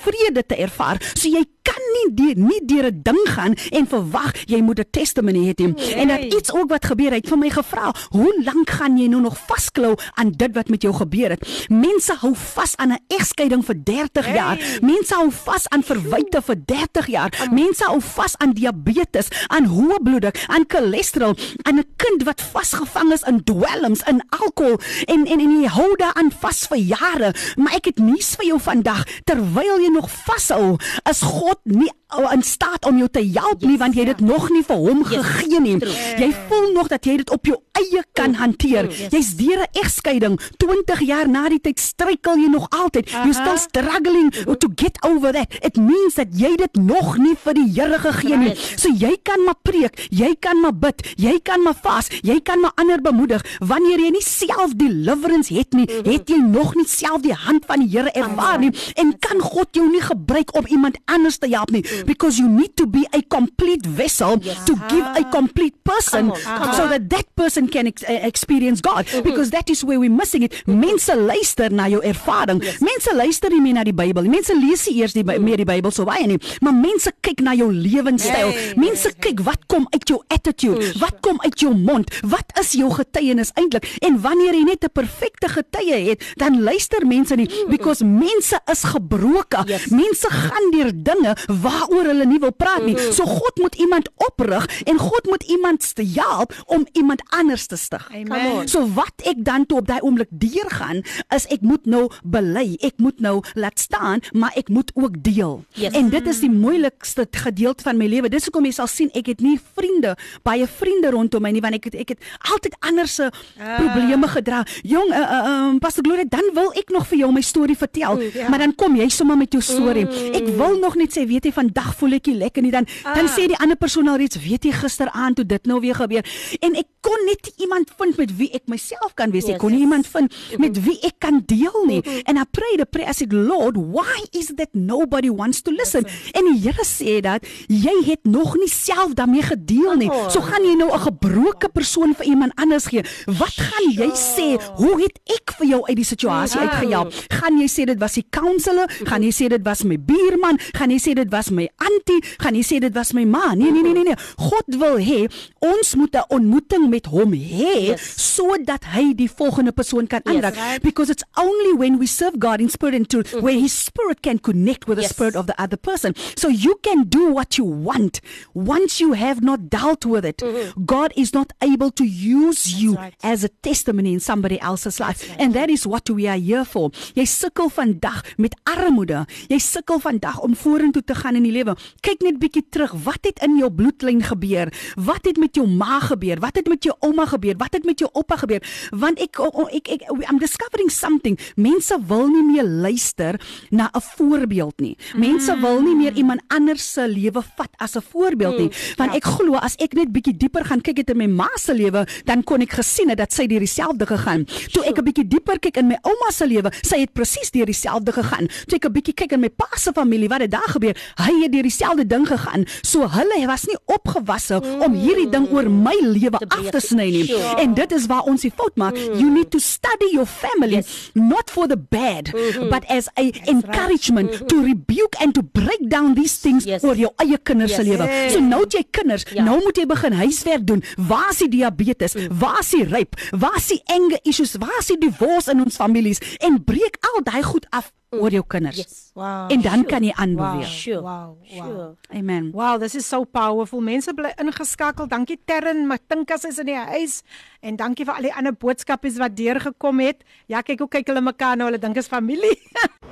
vrede te ervaar. So jy kan nie die, nie deur 'n ding gaan en verwag jy moet 'n testimony hê Tim. en dat Hey. iets ook wat gebeur het vir my gevra hoe lank gaan jy nou nog vasklou aan dit wat met jou gebeur het? Mense hou vas aan 'n egskeiding vir 30 Hey. jaar mense Mense hou vas aan verwyte vir 30 jaar. Mense hou vas aan diabetes, aan hoë bloeddruk, aan cholesterol, aan 'n kind wat vasgevang is in dwelms, in alkohol en en en jy hou daaraan vas vir jare. Maar ek het nuus vir jou vandag. Terwyl jy nog vashou, is God nie in staat om jou te help nie want jy het dit nog nie vir hom gegee nie. Jy voel nog dat jy dit op jou eie kan hanteer. Jy's deur 'n egskeiding, 20 jaar na die tyd struikel jy nog altyd. You're still struggling to get over that. It means that jy dit nog nie vir die Here gegee nie. So jy kan maar preek, jy kan maar bid, jy kan maar vas, jy kan maar ander bemoedig. Wanneer jy nie self deliverance het nie, het jy nog nie self die hand van die Here ervaar nie en kan God jou nie gebruik om iemand anders te help nie. Because you need to be a complete vessel to give a complete person so that that person can ex uh, experience God. Because that is where we're missing it. Mense luister na jou ervaring. Mense luister nie meer na die Bybel. Mense lees nie eers die meer die Bybel so baie nie, maar mense kyk na jou lewenstyl. Mense kyk wat kom uit jou attitude, wat kom uit jou mond, wat is jou getuienis eintlik? En wanneer jy net 'n perfekte getuie het, dan luister mense nie because mense is gebroke. Yes. Mense gaan deur dinge waaroor hulle nie wil praat nie. So God moet iemand oprig en God moet iemand help om iemand anders te stig. Amen. So wat ek dan toe op daai oomblik deurgaan is ek moet nou bely, ek moet nou laat staan, maar ek moet ook deel. Yes. En dit is die moeilikste gedeelte van my lewe. Dis hoekom jy sal sien ek het nie vriende, baie vriende rondom my nie want ek het ek het altyd ander se Ah. probleme gedra. Jong, uh, uh, um, Pastor Gloria, dan wil ek nog vir jou my storie vertel, ja. maar dan kom jy sommer met jou storie. Ek wil nog net sê, weet jy, vandag voel ek nie lekker nie. Dan dan Ah. sê die ander persoon al reeds, weet jy gisteraand toe dit nou weer gebeur. En ek kon net iemand vind met wie ek myself kan wees. Ek Yes, kon nie yes. iemand vind met wie ek kan deel nie. And I prayed a prayer I said, Lord, why is it that nobody wants to listen? En die Here sê dat jy het nog nie self daarmee gedeel nie. So gaan jy nou 'n gebroke persoon vir iemand anders gee. Wat gaan jy sê? Hoe het ek vir jou uit die situasie uitgehelp? Gaan jy sê dit was die counselor? Gaan jy sê dit was my buurman? Gaan jy sê dit was my auntie? Gaan jy sê dit was my ma? Nee, nee, nee, nee, nee. God wil hê ons moet 'n ontmoeting met hom hê Yes. sodat hy die volgende persoon kan aanraak right. because it's only when we serve God in spirit and truth where his spirit can connect with the Yes. spirit of the other person. So you can do what you want. Once you have not dealt with it God is not able to use you right. as a testimony in somebody else's life. and that is what we are here for. Jy sukkel vandag met armoede. Jy sukkel vandag om vorentoe te gaan in die lewe. Kyk net bietjie terug. Wat het in jou bloedlyn gebeur? Wat het met jou ma gebeur? Wat het met jou ouma gebeur? Wat het met jou oupa gebeur? Want ek o- ek, ek I'm discovering something. Mense wil nie meer luister na 'n voorbeeld nie. Mense wil nie meer iemand anders se lewe vat as 'n voorbeeld nie. Want ek glo as ek net bietjie dieper gaan kyk het in my ma se lewe dan kon ek gesien het dat sy deur dieselfde gegaan. Toe ek 'n bietjie dieper kyk in my ouma se lewe sy het presies deur dieselfde gegaan. Toe ek 'n bietjie kyk in my pa se familie wat het daar gebeur? Hy het deur dieselfde ding gegaan. So hulle was nie opgewasse om hierdie ding oor my lewe af te sny nie. Sure. en dit is waar ons die fout maak. You need to study your family not for the bad but as a encouragement to rebuke and to break down these things Yes. oor jou eie kinders se Yes. lewe so nou het jy kinders Ja. nou moet jy begin huiswerk doen waar is die diabetes waar is die ryp waar is die anger issues waar is die divorce in ons families en breek al daai goed af oor jou kinders Yes. Wow. en dan kan jy Wow. aanbeweeg Sure. Wow. Wow. Sure. amen Wow, this is so powerful. Mense bly ingeskakel. Dankie Terren, Matinkas is in die huis en dankie vir al die ander boodskapies wat deurgekom het. Ja, kyk hoe kyk hulle mekaar nou. Hulle dink is familie.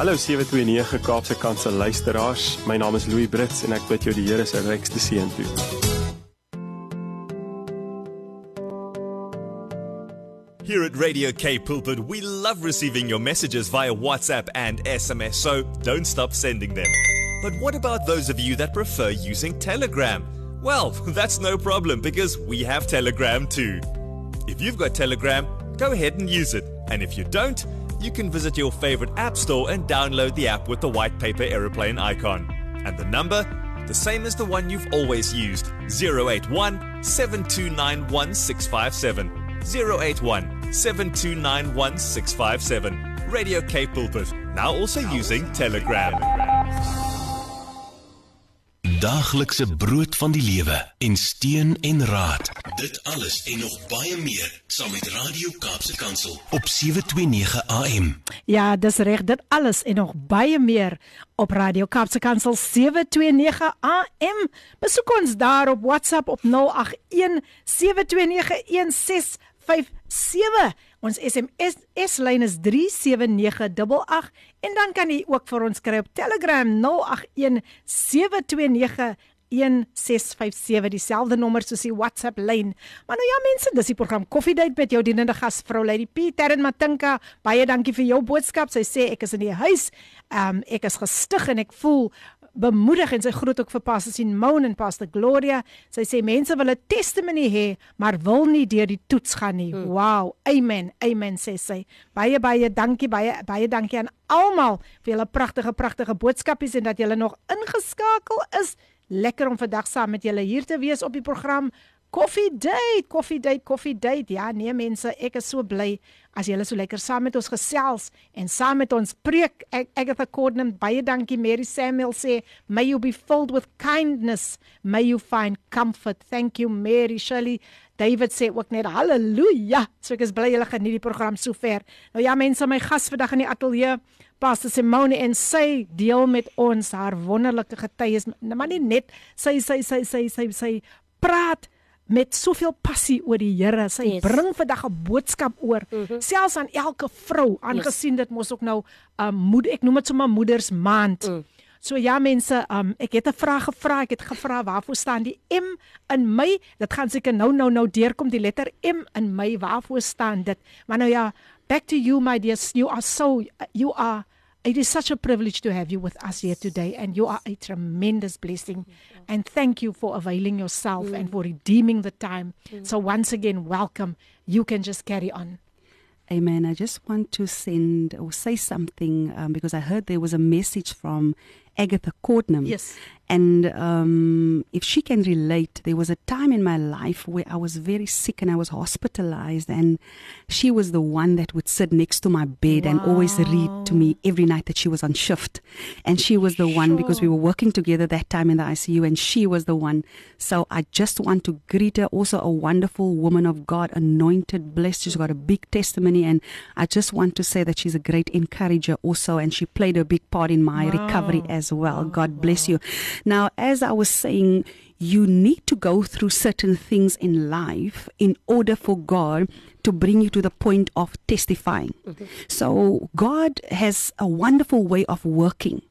Hallo 729 Kaapse Kansel luisteraars. My naam is Louis Brits en ek bid jou die Here se rykste seën toe. Here at Radio K Pulpit, we love receiving your messages via WhatsApp and SMS, so don't stop sending them. But what about those of you that prefer using Telegram? Well, that's no problem because we have Telegram too. If you've got Telegram, go ahead and use it. And if you don't, you can visit your favorite app store and download the app with the white paper aeroplane icon. And the number? The same as the one you've always used 081 7291 081 7291 Radio K Pulpit, now also using Telegram. Daaglikse brood van die lewe en steun en raad. Dit alles en nog baie meer saam met Radio Kaapse Kansel op 729 AM. Ja, dis reg, dit alles en nog baie meer op Radio Kaapse Kansel 729 AM. Besoek ons daar op WhatsApp op 081 729 1657. Ons SMS S-lyn is 37988 en dan kan jy ook vir ons kry op Telegram 081 729 1657 dieselfde nommer soos die WhatsApp lyn. Maar nou ja mense, dis die program Coffee Date met jou dienende gasvrou Lady Pieter en Matinka. Baie dankie vir jou boodskap. Sy sê ek is in die huis. Ehm um, ek is gestig en ek voel bemoedig en sy groet ook vir Pastor Simone en Pastor Gloria. Sy sê mense wil 'n testimony hê, maar wil nie deur die toets gaan nie. Hmm. Wow. Amen. Amen sê sy. Baie baie dankie baie baie dankie aan almal vir julle pragtige pragtige boodskapies en dat julle nog ingeskakel is. Lekker om vandag saam met julle hier te wees op die program. Coffee date, coffee date, coffee date. Ja, nee mense, ek is so bly as julle so lekker saam met ons gesels en saam met ons preek. Ek ek het akkoordnem baie dankie Mary Samuel sê, "May you be filled with kindness, may you find comfort." Thank you Mary Shirley. David sê ook net haleluja. So ek is bly julle geniet die program sover. Nou ja mense, my gas vandag in die ateljee Pastor Simone en sy deel met ons haar wonderlike getuies, maar nie net sy sy sy sy sy, sy praat met soveel passie oor die Here. Sy yes. bring vandag 'n boodskap oor, mm -hmm. selfs aan elke vrou, aangesien yes. dit mos ook nou 'n um, moeder, ek noem dit sommer moeders maand. Mm. So ja mense, um, ek het 'n vraag gevra. Ek het gevra waarvoor staan die M in my? Dit gaan seker nou nou nou deurkom die letter M in my. Waarvoor staan dit? Maar nou ja, back to you my dear. You are so you are It is such a privilege to have you with us here today, and you are a tremendous blessing. And thank you for availing yourself mm. and for redeeming the time. Mm. So, once again, welcome. You can just carry on. Amen. I just want to send or say something um, because I heard there was a message from Agatha Courtnam. Yes. And um, if she can relate, there was a time in my life where I was very sick and I was hospitalized, and she was the one that would sit next to my bed wow. and always read to me every night that she was on shift. And she was the sure. one because we were working together that time in the ICU, and she was the one. So I just want to greet her, also a wonderful woman of God, anointed, blessed. She's got a big testimony, and I just want to say that she's a great encourager also, and she played a big part in my wow. recovery as well. God bless you. Now, as I was saying, you need to go through certain things in life in order for God to bring you to the point of testifying. Mm-hmm. So, God has a wonderful way of working.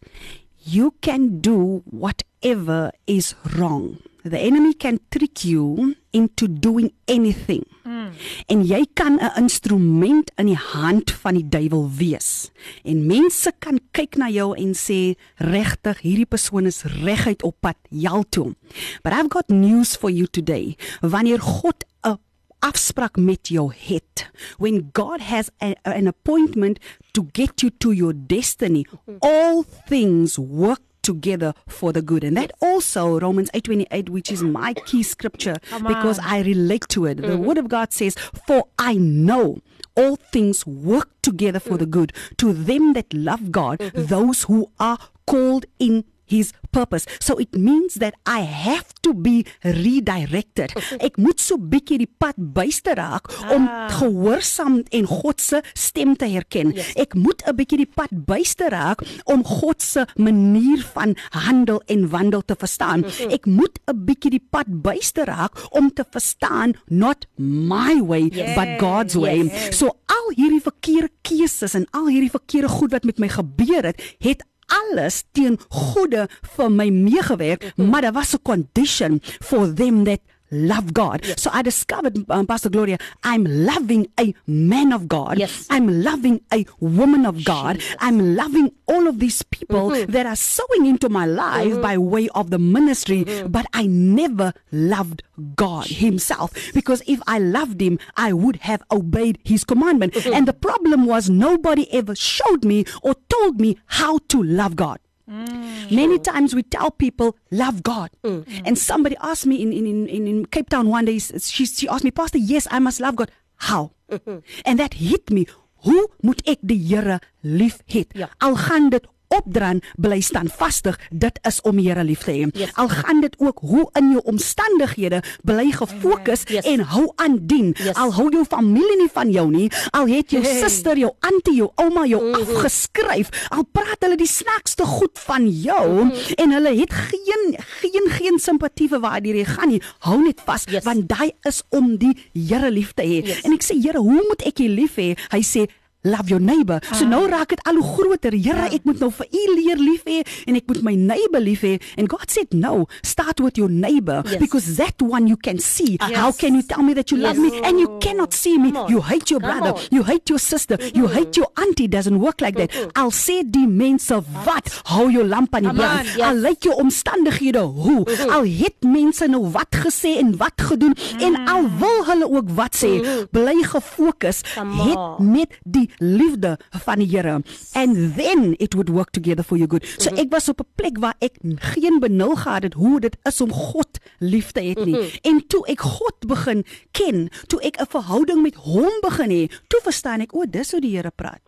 You can do whatever is wrong. The enemy can trick you into doing anything. Mm. En jy kan 'n instrument in die hand van die duiwel wees. En mense kan kyk na jou en sê regtig hierdie persoon is reguit op pad hel toe. But I've got news for you today. Wanneer God 'n afspraak met jou het, when God has a, an appointment to get you to your destiny, mm-hmm. all things work together for the good. And that also Romans 8:28 which is my key scripture because I relate to it. Mm-hmm. The word of God says, "For I know all things work together for mm-hmm. the good to them that love God, mm-hmm. those who are called in his purpose. So it means that I have to be redirected. Ek moet so bietjie die pad byste raak ah. om gehoorsaam en God se stem te herken. Yes. Ek moet 'n bietjie die pad byste raak om God se manier van handel en wandel te verstaan. Ek moet 'n bietjie die pad byste raak om te verstaan not my way yes. but God's way. Yes. So al hierdie verkeerde keuses en al hierdie verkeerde goed wat met my gebeur het, het alles teen goeie vir my meegewerk, -hmm. maar daar was 'n condition for them that love God. Yes. So I discovered, um, Pastor Gloria, I'm loving a man of God. Yes. I'm loving a woman of God. Jesus. I'm loving all of these people mm-hmm. that are sowing into my life mm-hmm. by way of the ministry, mm-hmm. but I never loved God Himself because if I loved Him, I would have obeyed His commandment. Mm-hmm. And the problem was nobody ever showed me or told me how to love God. Mm. Many times we tell people love God, mm. and somebody asked me in, in in in Cape Town one day. She she asked me, Pastor, yes, I must love God. How? And that hit me. Hoe moet ek die Here lief hê? Ja. Al gaan dit opdran, bly standvastig. Dit is om die Here lief te hê. Yes. Al gaan dit ook hoe in jou omstandighede bly gefokus Yes. en hou aan dien. Yes. Al hou jou familie nie van jou nie, al het jou Hey. suster, jou auntie, jou ouma jou Mhm. afgeskryf, al praat hulle die snaakste goed van jou Mhm. en hulle het geen geen geen simpatie vir waar jy gaan nie. Hou net vas Yes. want daai is om die Here lief te hê. Yes. En ek sê Here, hoe moet ek U lief hê? Hy sê Love your neighbor. So Ah. nou raak dit al hoe groter. Here, ek moet nou vir U leer lief hê en ek moet my neighbor lief hê. And God said, "No, start with your neighbor Yes. because that one you can see. Yes. How can you tell me that you love Yes. me and you cannot see me? You hate your Come brother, on. you hate your sister, you hate your auntie. Doesn't work like that. I'll say die mense wat hou jou lamp aan die brand. yes. Al lyk jou omstandighede hoe. Al het mense nou wat gesê en wat gedoen en al wil hulle ook wat sê, bly gefokus het on. met die liefde van die Here and then it would work together for your good. So ek was op 'n plek waar ek geen benul gehad het hoe dit is om God lief te hê nie. En toe ek God begin ken, toe ek 'n verhouding met hom begin hê, toe verstaan ek o, dis hoe die Here praat.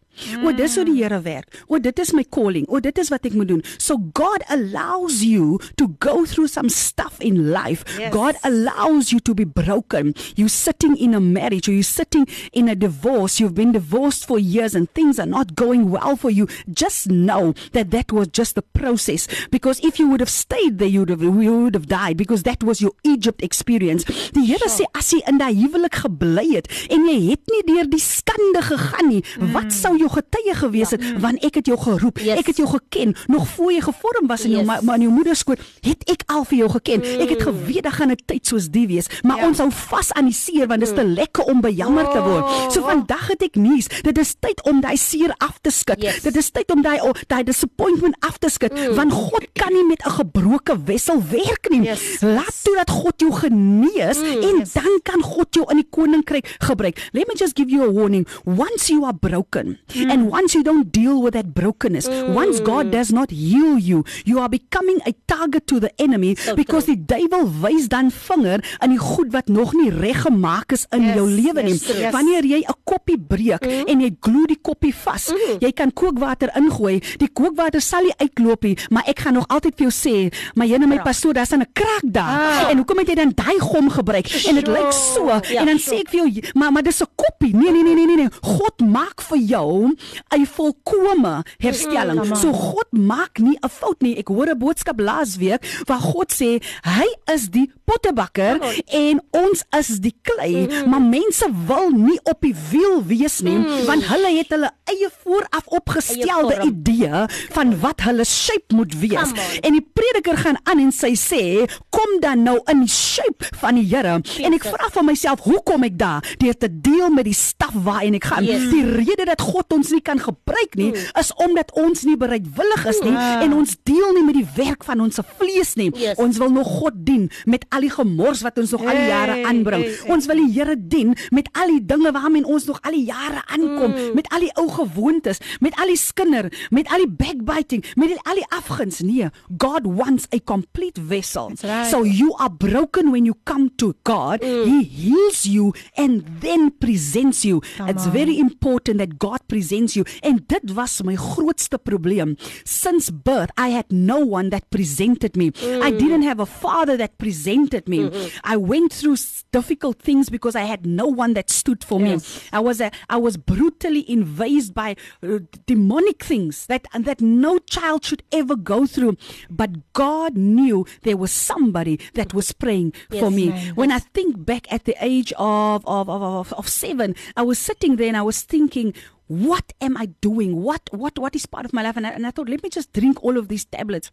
O dis hoe die Here werk. O dit is my calling. O dit is wat ek moet doen. So God allows you to go through some stuff in life. Yes. God allows you to be broken. You sitting in a marriage or you sitting in a divorce. You've been divorced for years and things are not going well for you. Just know that that was just the process. Because if you would have stayed there, you would have you would have died because that was your Egypt experience. Die Here sê as jy in daai huwelik gebly het en jy het nie deur die skande gegaan nie, wat sou jou getuie gewees het want ek het jou geroep. Yes. Ek het jou geken nog voor jy gevorm was in jou Yes. ma maar in jou moeder skoot, het ek al vir jou geken. Ek het geweet dat gaan 'n tyd soos die wees, maar Ja. ons hou vas aan die seer want dit is te lekker om bejammer te word. So vandag het ek nuus. Dit is tyd om daai seer af te skud. Yes. Dit is tyd om daai oh, daai disappointment af te skud want God kan nie met 'n gebroke wessel werk nie. Yes. Laat toe dat God jou genees en dan kan God jou in die koninkryk gebruik. Let me just give you a warning. Once you are broken and once you don't deal with that brokenness, once God does not heal you, you are becoming a target to the enemy So because true. die duiwel wys dan vinger aan die goed wat nog nie reg gemaak is in Yes, jou lewe nie. yes, yes. Wanneer jy 'n koppie breek en jy glo die koppie vas, jy kan kookwater ingooi, die kookwater sal nie uitloop nie, maar ek gaan nog altyd vir jou sê, maar jy en my pastoor, daar's 'n kraak daar. En hoekom het jy dan daai gom gebruik? En dit lyk so Ja, en dan sure. sê ek vir jou, maar maar dis 'n koppie. Nee nee nee nee nee nee. God maak vir jou 'n volkomme herstelling. So God maak nie 'n fout nie. Ek hoor 'n boodskap laasweek waar God sê hy is die pottebakker en ons is die klei, maar mense wil nie op die wiel wees nie want hulle het hulle eie vooraf opgestelde vorm. idee van wat hulle shape moet wees. En die prediker gaan aan en sy sê, kom dan nou in die shape van die Here. En ek vra van myself, hoe kom ek daar? Deur te deel met die staf waarin ek gaan. Yes. Die rede dat God ons nie kan gebruik nie, is omdat ons nie bereidwillig is nie en ons deel nie met die werk van ons vlees nie. Yes. Ons wil nog God dien met al die gemors wat ons nog al die jare Hey, aanbring. hey, hey. Ons wil die Here dien met al die dinge waarmee ons nog al die jare aankom, met al die ou gewoontes, met al die skinder, met al die backbiting, met die, al die afguns. Nee, God wants a complete vessel. That's right. So you are broken when you come to God. He heals you and then presents you. Come It's on. very important that God presents you. En dit was my grootste probleem. Since birth, I had no one that presented me. I didn't have a father that presented me. I went through difficult things because I had no one that stood for Yes. me. I was a, I was brutally invaded by uh, demonic things that that no child should ever go through. But God knew there was somebody that was praying for me. ma'am. When I think back at the age of of, of of of seven, I was sitting there and I was thinking. What am I doing? What what what is part of my life? And I, and I thought, let me just drink all of these tablets.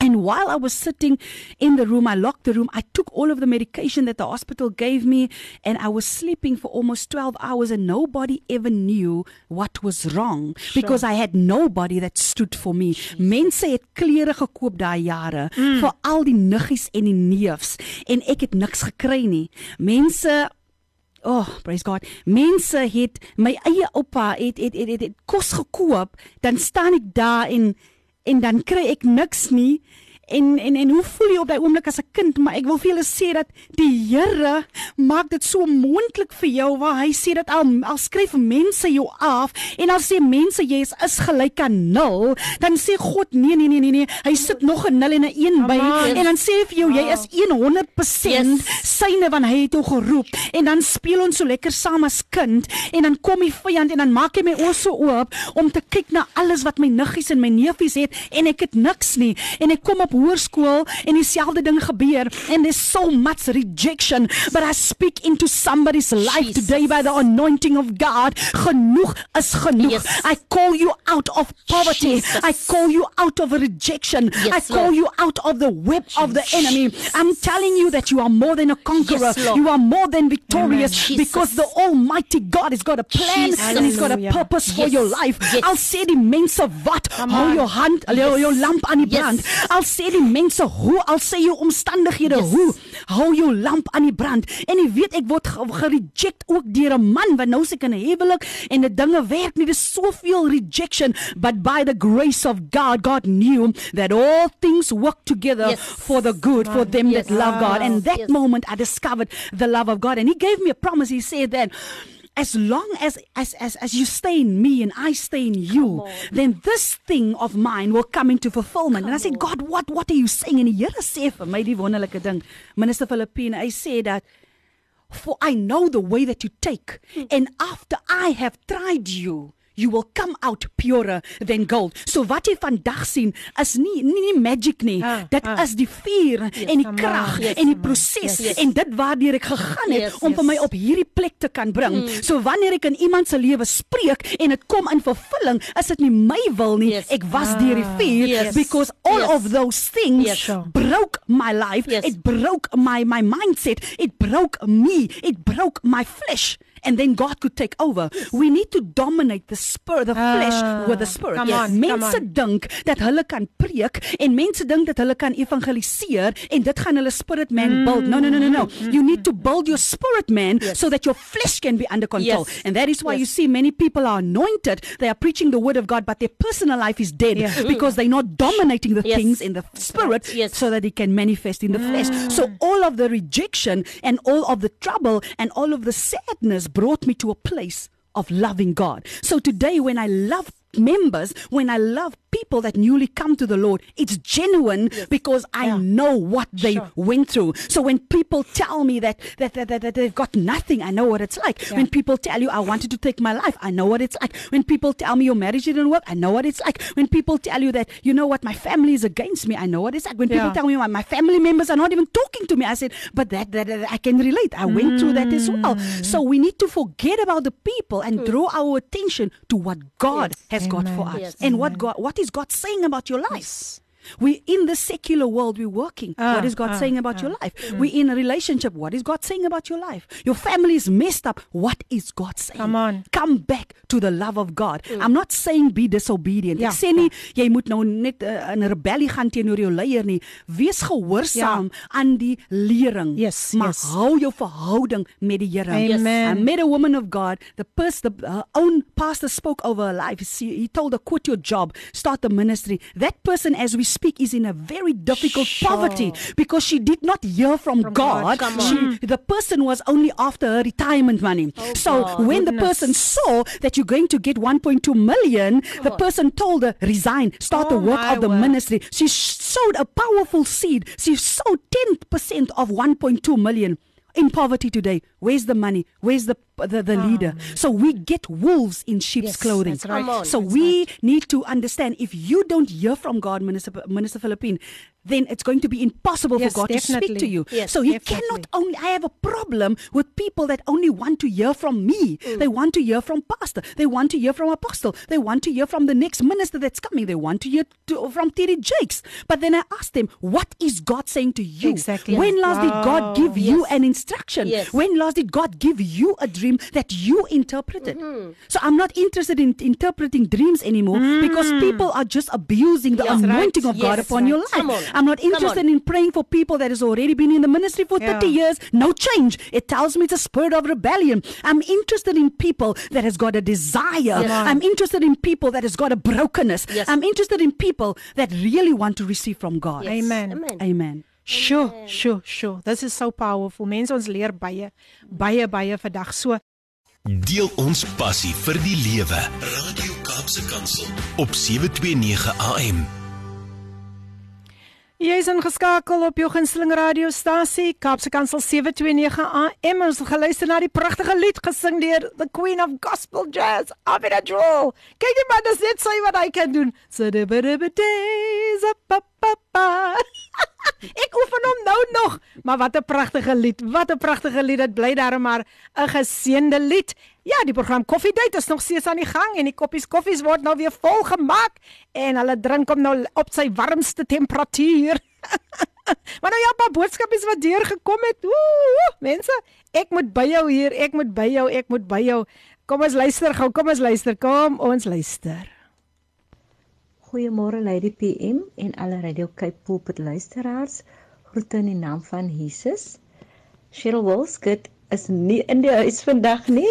And while I was sitting in the room, I locked the room. I took all of the medication that the hospital gave me, and I was sleeping for almost 12 hours, and nobody ever knew what was wrong because I had nobody that stood for me. Mense het klere gekoop daai jare vir al die niggies en die neefs, en ek het niks gekry nie. Mense Oh, praise God. Mense het my eie oupa het het het, het, het kos gekoop, dan staan ek daar en en dan kry ek niks nie En en en hoe voel jy op daai oomblik as 'n kind? Maar ek wil vir julle sê dat die Here maak dit so moontlik vir jou waar hy sê dat al al skryf mense jou af en al sê mense jy is, is gelyk aan 0, dan sê God nee nee nee nee nee, hy sit nog 'n 0 en 'n 1 by on. en dan sê hy vir jou jy is 100% syne want hy het jou geroep en dan speel ons so lekker saam as kind en dan kom die vyand en dan maak hy my oë so oop om te kyk na alles wat my niggies en my neefies het en ek het niks nie en ek kom op hoërskool en dieselfde ding gebeur and there's so much rejection but I speak into somebody's life Jesus. today by the anointing of God genoeg is genoeg Yes. I call you out of poverty Jesus. I call you out of rejection I call Lord. you out of the web of the enemy I'm telling you that you are more than a conqueror Yes, you are more than victorious Amen. because Jesus. the almighty God has got a plan Jesus. and he's got a Hallelujah. purpose for your life Yes. I'll sê die mense wat hou jou hand jou, jou lamp aan die Yes. brand I'll sê die mense hoe I'll sê jou omstandighede Yes. hoe hou jou lamp aan die brand en jy weet ek word ge- gereject ook deur 'n man want nou is ek in 'n huwelik en die dinge werk nie dis soveel rejection but by the grace of God God knew that all things work together Yes. for the good for them Yes. that love God and that Yes. moment I discovered the love of God and he gave me a promise he said that as long as as as, as you stay in me and I stay in you then this thing of mine will come into fulfillment. And I said God what what are you saying? And die Here sê vir my die wonderlike ding. Minister Filippine hy sê dat for I know the way that you take and after I have tried you you will come out purer than gold. So wat jy vandag sien is nie nie, nie magic nie. Ah, dit ah. is die vuur en die krag. Yes, en die proses Yes. en dit waardeur ek gegaan het Yes, om vir yes. my op hierdie plek te kan bring. So wanneer ek in iemand se lewe spreek en dit kom in vervulling, is dit nie my wil nie. Yes. Ek was deur die vuur Yes. because all Yes. of those things Yes. Sure. broke my life. Yes. It broke my my mindset. It broke me. It broke my flesh. And then God could take over. We need to dominate the spirit, the flesh Ah, with the spirit. come on, come mense dink dat hulle kan preek en mense dink dat hulle kan evangeliseer en dit gaan hulle spirit man Mm. build. No, no, no, no, no. You need to build your spirit man so that your flesh can be under control. Yes. And that is why Yes. you see many people are anointed. They are preaching the word of God, but their personal life is dead because they're not dominating the Yes. things in the spirit Yes. so that it can manifest in the flesh. So all of the rejection and all of the trouble and all of the sadness brought me to a place of loving God. So today when I love members, when I love people that newly come to the Lord, it's genuine because I Yeah. know what they Sure. went through. So when people tell me that that, that, that, that they've got nothing, I know what it's like. Yeah. When people tell you I wanted to take my life, I know what it's like. When people tell me your marriage didn't work, I know what it's like. When people tell you that you know what my family is against me, I know what it's like. When people tell me my, my family members are not even talking to me, I said, but that, that, that I can relate. I went through that as well. So we need to forget about the people and draw our attention to what God has got for us Yes. and what God what is God saying about your life. We in the secular world we're working. Ah, what is God ah, saying about ah, your life? We in a relationship. What is God saying about your life? Your family is messed up. What is God saying? Come on. Come back to the love of God. I'm not saying be disobedient. Ja, Ek sê nie jy moet nou net uh, in rebellie gaan teenoor jou leier nie. Wees gehoorsaam aan die lering. Yes, maar yes. hou jou verhouding met die Here. Amen. I met a woman of God. The person, the her own pastor spoke over her life. He, he told her, "Quit your job, start the ministry." That person, as we speak, is in a very difficult Sure. poverty because she did not hear from, From God. God. She, the person was only after her retirement money. Oh, so God. when the person saw that you're going to get 1.2 million, the person told her, "Resign, start the Oh, work my of the word. ministry." She sowed a powerful seed. She sowed 10% of 1.2 million in poverty today. Where's the money? Where's the Uh, the, the leader? Ah. So we get wolves in sheep's Yes, clothing. that's right. Come on. So we need to understand if you don't hear from God, Minister Minister Philippine, then it's going to be impossible Yes, for God to speak to you. Yes, so He definitely. cannot only. I have a problem with people that only want to hear from me. Mm. They want to hear from pastor. They want to hear from apostle. They want to hear from the next minister that's coming. They want to hear to, from Terry Jakes. But then I ask them, what is God saying to you? Exactly. When last did God Wow. give you an instruction? Yes. When last did God give you a dream that you interpreted? Mm-hmm. So I'm not interested in interpreting dreams anymore mm. because people are just abusing the Yes, anointing right. of God Yes, upon your life. right. Come on. I'm not interested in praying for people that has already been in the ministry for 30 years, no change. It tells me it's a spirit of rebellion. I'm interested in people that has got a desire. I'm interested in people that has got a brokenness. Yes. I'm interested in people that really want to receive from God. Yes. Amen. Amen. Amen. Sure, sure, sure. This is so powerful. Mense ons leer baie baie baie vandag. So Deel ons passie vir die lewe. Radio Kaapse Kansel op 729 AM. Jy is ingeskakel op jou gunsteling radiostasie Kaapse Kansel 729 AM. Ons het geluister na die pragtige lied gesing deur the Queen of Gospel Jazz, Abida Joel. Kyk jy maar, dis net sy wat hy kan doen. So the days up up up. Ek oefen hom nou nog, maar wat 'n pragtige lied. Wat 'n pragtige lied. Dit bly darem maar 'n geseënde lied. Ja, die program Koffiedייט is nog steeds aan die gang en die koppies koffies word nou weer vol gemaak en hulle drink hom nou op sy warmste temperatuur. maar nou ja, 'n paar boodskapies wat deurgekom het. Ooh, mense, ek moet by jou hier, ek moet by jou, ek moet by jou. Kom ons luister gou, kom ons luister, kom ons luister. Goeiemôre Lady PM en alle Radio Cape Pulpit luisteraars. Groete in die naam van Jesus. Cheryl Wolskut is nie in die huis vandag nie.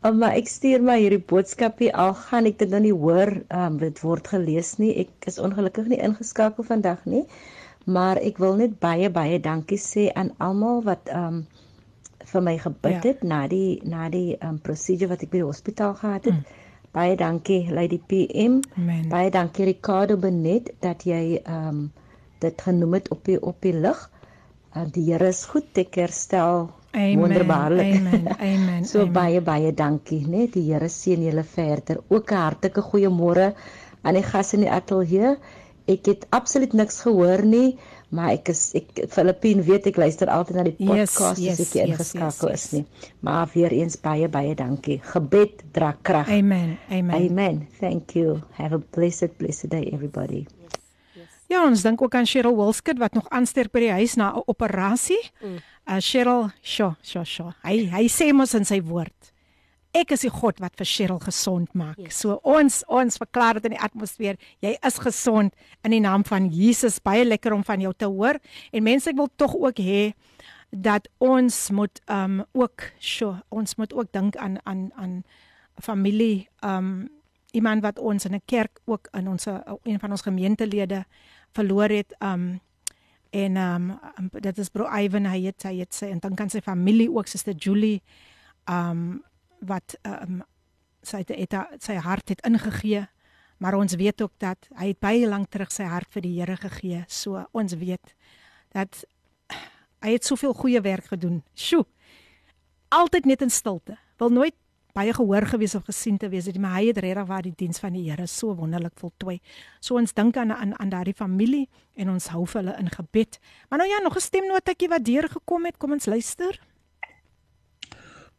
Um, maar ek stuur maar hierdie boodskapie al gaan ek dit nou nie hoor, um, dit word gelees nie. Ek is ongelukkig nie ingeskakel vandag nie. Maar ek wil net baie baie dankie sê aan almal wat um vir my gebid Ja. het na die na die um procedure wat ek by die hospitaal gehad het. Mm. Baie dankie Lady PM. Amen. Baie dankie Ricardo Benet dat jy ehm um, dit genoem het op die op die lig. Uh, die Here is goed, ek herstel Amen. wonderbaarlik. Amen. Amen. so amen. baie baie dankie, né? Die Here seën julle verder. Ook 'n hartlike goeiemôre aan die gas in die ateljee. Ek het absoluut niks gehoor nie, maar ek is ek Filippien weet ek luister altyd na die Yes, podcast yes, as ek nie yes, ingeskakel yes, is nie. Maar weer eens baie baie dankie. Gebed dra krag. Amen. Amen. Amen. Thank you. Have a blessed, blessed day, everybody. Ja, ons dink ook aan Cheryl Wilskut wat nog aansterk by die huis na 'n operasie. Mm. Uh Cheryl, sjo, sjo, sjo. Hy hy sê mos in sy woord. Ek is die God wat vir Cheryl gesond maak. Yes. So ons ons verklaar dit in die atmosfeer. Jy is gesond in die naam van Jesus. Baie lekker om van jou te hoor. En mense ek wil tog ook hê dat ons moet um ook sjo, ons moet ook dink aan aan aan familie um iemand wat ons in 'n kerk ook in ons een van ons gemeentelede verloor het um en um, dit is bro Ivan hy het hy het sy en dan kan sy familie ook suster Julie um wat um sy het, het haar- sy hart het ingegee maar ons weet ook dat hy het baie lank terug sy hart vir die Here gegee so ons weet dat hy het soveel goeie werk gedoen sjoe altyd net in stilte wil nooit baie gehoor gewees of gesien te wees het maar hy het regtig waar die diens van die Here so wonderlik voltooi. So ons dink aan aan aan daardie familie en ons hou vir hulle in gebed. Maar nou ja, nog 'n stemnotetjie wat deurgekom het. Kom ons luister.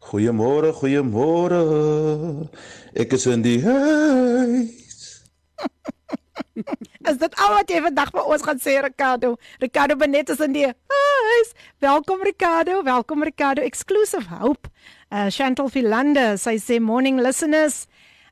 Goeiemôre, goeiemôre. Ek is in die huis. Is dit al wat jy vandag vir ons gaan sê Ricardo? Ricardo Benet is in die huis. Welkom Ricardo, welkom Ricardo. Exclusive Hope. Uh Chantal Philander, sy sê morning listeners.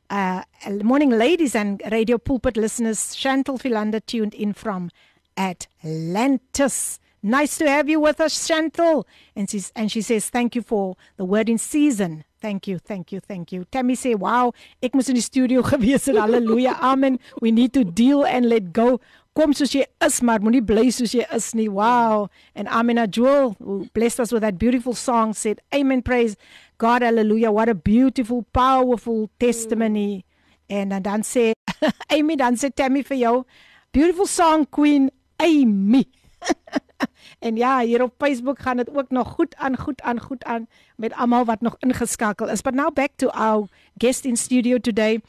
Uh morning ladies and radio pulpit listeners. Chantal Philander tuned in from Atlantis. Nice to have you with us, Chantal. And she's and she says thank you for the word in season. Thank you, thank you, thank you. Tammy sê, "Wow, ek moes in die studio gewees het. Amen. We need to deal and let go. Kom soos jy is, maar moenie bly soos jy is nie. Wow." And Amina Jewel, who blessed us with that beautiful song, said, "Amen. Praise God. Hallelujah. What a beautiful, powerful testimony." En dan dan sê Amy dan sê Tammy vir jou, "Beautiful song, Queen Amy." En ja, hier op Facebook gaan dit ook nog goed aan, goed aan, goed aan met almal wat nog ingeskakel is. But now back to our guest in studio today,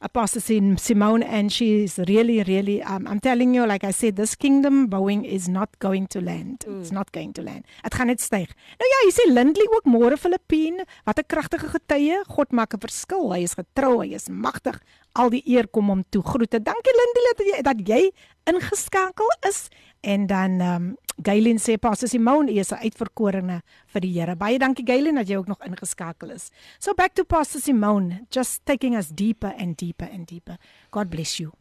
Apostle Sim- Simone, and she's really, really, um, I'm telling you, like I said, this kingdom Boeing is not going to land. Mm. It's not going to land. Het gaan net styg. Nou ja, jy sê Lindley ook môre Filippine. Wat 'n kragtige getuie. God maak 'n verskil. Hy is getrou, hy is magtig. Al die eer kom hom toe. Groete. Dankie Lindley dat jy dat jy ingeskakel is. En dan um, Gaylin sê Pastor Simone is 'n uitverkorene vir die Here. Baie dankie Gaylin dat jy ook nog ingeskakel is. So back to Pastor Simone, just taking us deeper and deeper and deeper. God bless you.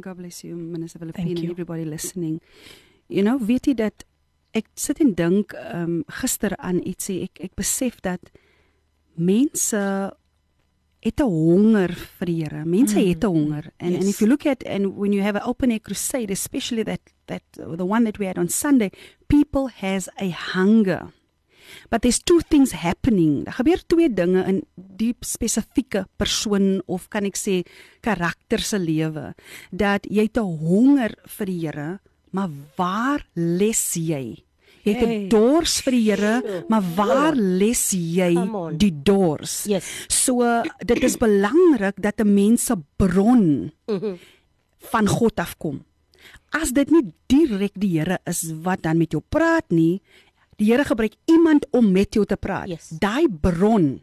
God bless you Minister Philippine Thank and everybody listening. You know, weet jy dat ek sit en dink ehm um, gister aan ietsie ek ek besef dat mense het 'n honger vir die Here. Mense Mm. het 'n honger. And yes. and if you look at and when you have an open air crusade, especially that that the one that we had on Sunday, people has a hunger. But there's two things happening. Daar gebeur twee dinge in die spesifieke persoon of kan ek sê karakter se lewe dat jy te honger vir die Here, maar waar les jy? Jy het 'n Hey. dors vir die Here, maar waar les jy die dors? Yes. So dit is belangrik dat 'n mens se bron Mhm. van God afkom. As dit nie direk die Here is wat dan met jou praat nie, die Here gebruik iemand om met jou te praat. Yes. Daai bron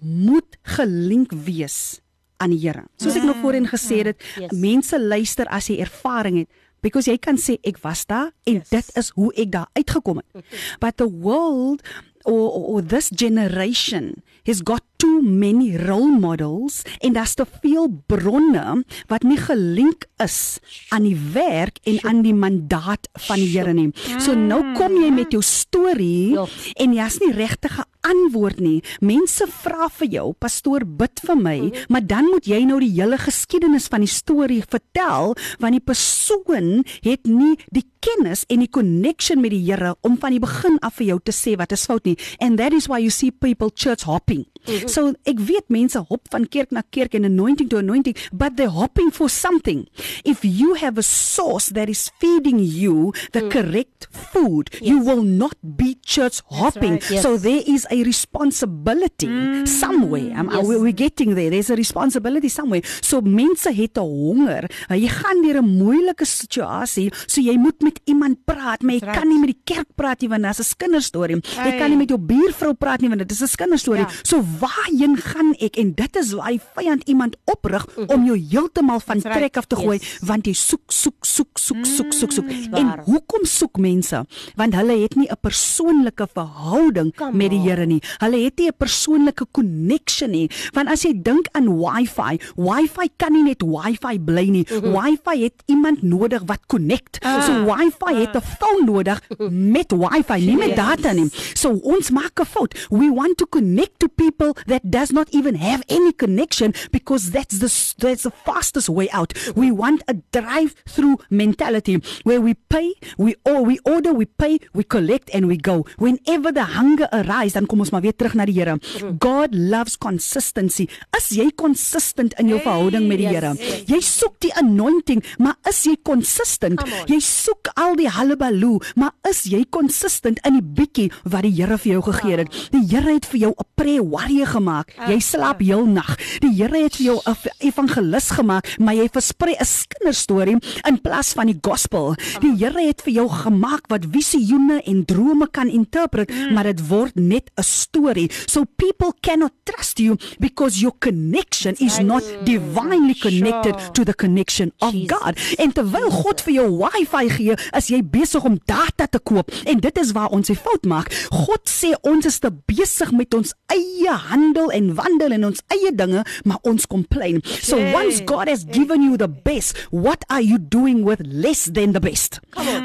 moet gelink wees aan die Here. Soos ek nog voorheen gesê het, Yes. mense luister as jy ervaring het. Because jy kan sê ek was daar en Yes. dit is hoe ek daar uitgekom het. But the world or, or, or this generation has got too many role models en daar's te veel bronne wat nie gelink is aan die werk en aan die mandaat van die Here nie. So nou kom jy met jou storie Ja. en jy's nie regtig geantwoord nie. Mense vra vir jou, pastoor, bid vir my, maar dan moet jy nou die hele geskiedenis van die storie vertel want die persoon het nie die kennis en die connection met die Here om van die begin af vir jou te sê wat is fout nie. And that is why you see people church hopping. So ek weet mense hop van kerk na kerk en anointing to anointing, but they're hopping for something. If you have a source that is feeding you the correct food, you will not be church hopping. right. Yes. So there is a responsibility somewhere. Um, Yes. we, we're getting there. There's a responsibility somewhere. So mense het 'n honger. Uh, Jy gaan deur 'n moeilike situasie, so jy moet met iemand praat, maar jy That's kan nie met die kerk praat nie want dit is 'n kinderstorie. Jy kan nie met jou buurvrou praat nie want dit is 'n kinderstorie. Ja. So waarheen gaan ek? En dit is waar die vyand iemand oprig om jou heeltemal van right. trek af te gooi Yes. want jy soek soek soek soek soek soek soek. En waar. hoekom soek mense? Want hulle het nie 'n persoonlike verhouding Come met die. Here nie. Hulle het nie 'n persoonlike connection nie. Want as jy dink aan Wi-Fi, Wi-Fi kan nie net Wi-Fi bly nie. Wi-Fi het iemand nodig wat connect. So Wi-Fi het 'n foon nodig met Wi-Fi, nie met data nie. So ons maak 'n fout. We want to connect to people that does not even have any connection because that's the that's the fastest way out. We want a drive-through mentality where we pay, we or we order, we pay, we collect and we go. Whenever the hunger arises, dan kom ons maar weer terug na die Here. God loves consistency. As jy consistent in jou verhouding met die Yes, Here. yes. Jy soek die anointing, maar is jy consistent? On. Jy soek al die hullabaloo, maar is jy consistent in die bietjie wat die Here vir jou gegee het? Die Here het vir jou 'n prayer warrior gemaak. Jy slaap heel nag. Die Here het jou 'n evangelis gemaak, maar jy versprei 'n kinderstorie in plaas van die gospel. Die Here het vir jou gemaak wat visioene en drome kan interpret, maar dit word net 'n storie. So people cannot trust you because your connection is not divinely connected Sure. to the connection of Jesus. God. En terwyl God vir jou wifi gee, is jy besig om data te koop en dit is waar ons 'n fout maak. God sê ons is te besig met ons eie handel en wandel en ons eie dinge, maar ons complain. So once God has given you the best, what are you doing with less than the best?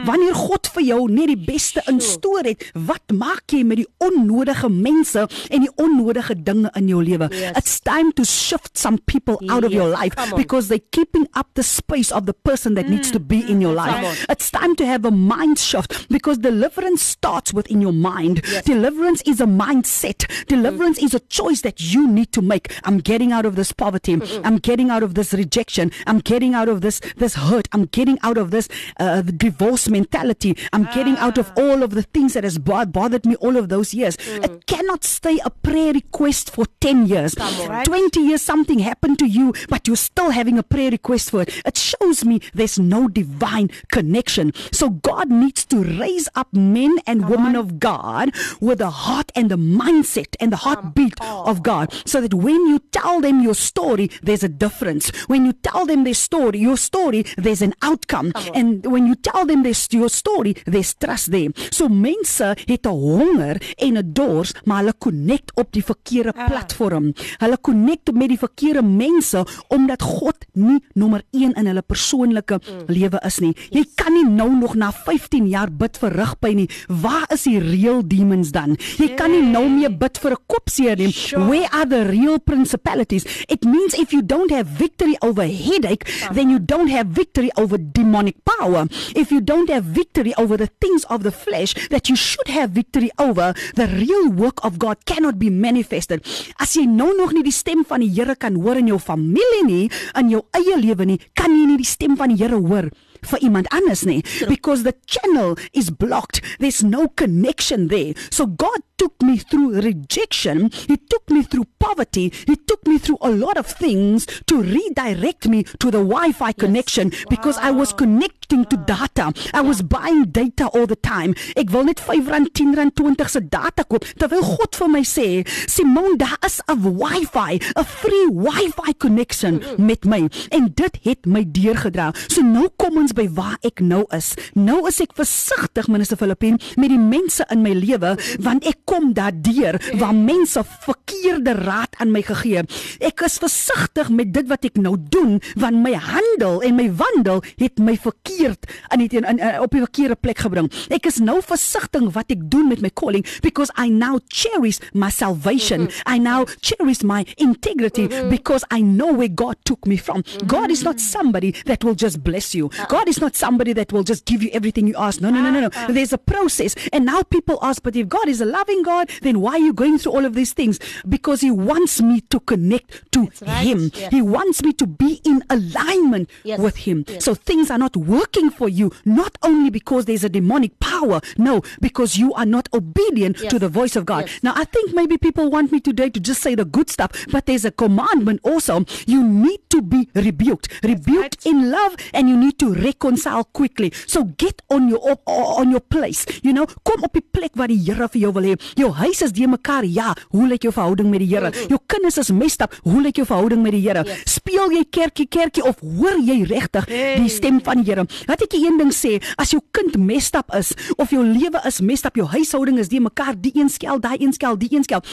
Wanneer God vir jou net die beste instoor het, wat maak jy met die onnodige mense en die onnodige dinge in jou lewe? Yes. It's time to shift some people out of your life because they're keeping up the space of the person that needs to be in your life. It's time to have a mind shift because deliverance starts within your mind. Deliverance is a mindset. Deliverance is a choice that you need to make. I'm getting out of this poverty. I'm getting out of this rejection. I'm getting out of this this hurt. I'm getting out of this uh, divorce mentality. I'm getting out of all of the things that has bo- bothered me all of those years. It cannot stay a prayer request for 10 years. on. 20 years something happened to you but you're still having a prayer request for it. It shows me there's no divine connection. So God needs to raise up men and women of God with the heart and the mindset and the heartbeat child of God. So that when you tell them your story, there's a difference. When you tell them their story, your story, there's an outcome. And when you tell them this your story, there's trust there. So mense het 'n honger en 'n dors, maar hulle connect op die verkeerde platform. Hulle connect met die verkeerde mense omdat God nie nommer 1 in hulle persoonlike lewe is nie. Jy kan nie nou nog na 15 jaar bid vir rugpyn nie. Waar is die real demons dan? Jy kan nie nou meer bid vir 'n kopseer nie. Where are the real principalities? It means if you don't have victory over headache, then you don't have victory over demonic power. If you don't have victory over the things of the flesh that you should have victory over, the real work of God cannot be manifested. As jy nou nog nie die stem van die Here kan hoor in jou familie nie, in jou eie lewe nie, kan jy nie die stem van die Here hoor vir iemand anders nie because the channel is blocked. There's no connection there. So god took me through rejection. He took me through poverty. He took me through a lot of things to redirect me to the wi-fi yes. connection because i was connecting to data. I was buying data all the time. Ek wil net 5 rand 10 rand 20 se data koop. Terwyl god vir my sê simon daar is 'n wi-fi 'n free wi-fi connection met my. En dit het my deurgedra. So nou kom ons by waar ek nou is. Nou is ek versigtig, minister Filippin, met die mense in my lewe want ek kom daardeur waar mense verkeerde raad aan my gegee. Ek is versigtig met dit wat ek nou doen want my handel en my wandel het my verkeerd in die in, in, op die verkeerde plek gebring. Ek is nou versigtig wat ek doen met my calling because I now cherish my salvation. I now cherish my integrity because I know where God took me from. God is not somebody that will just bless you. God is not somebody that will just give you everything you ask. No, no, no, no, no. Ah, ah. There's a process. And now people ask, but if God is a loving God, then why are you going through all of these things? Because He wants me to connect to right. Him. Yes. He wants me to be in alignment Yes. with Him. Yes. So things are not working for you, not only because there's a demonic power, no, because you are not obedient to the voice of God. Now, I think maybe people want me today to just say the good stuff, but there's a commandment also. You need to be rebuked, rebuked in love, and you need to reconcile quickly. So get on your op, on your place. You know, kom op die plek waar die Here vir jou wil hê. Jou huis is de mekaar. Ja, hoe lyk jou verhouding met die Here? Jou kinders is messed up. Hoe lyk jou verhouding met die Here? Speel jy kerkie kerkie of hoor jy regtig die stem van die Here? Laat ek een ding sê, as jou kind messed up is of jou lewe is messed up, jou huishouding is de mekaar, die een skel, daai een skel, die een skel.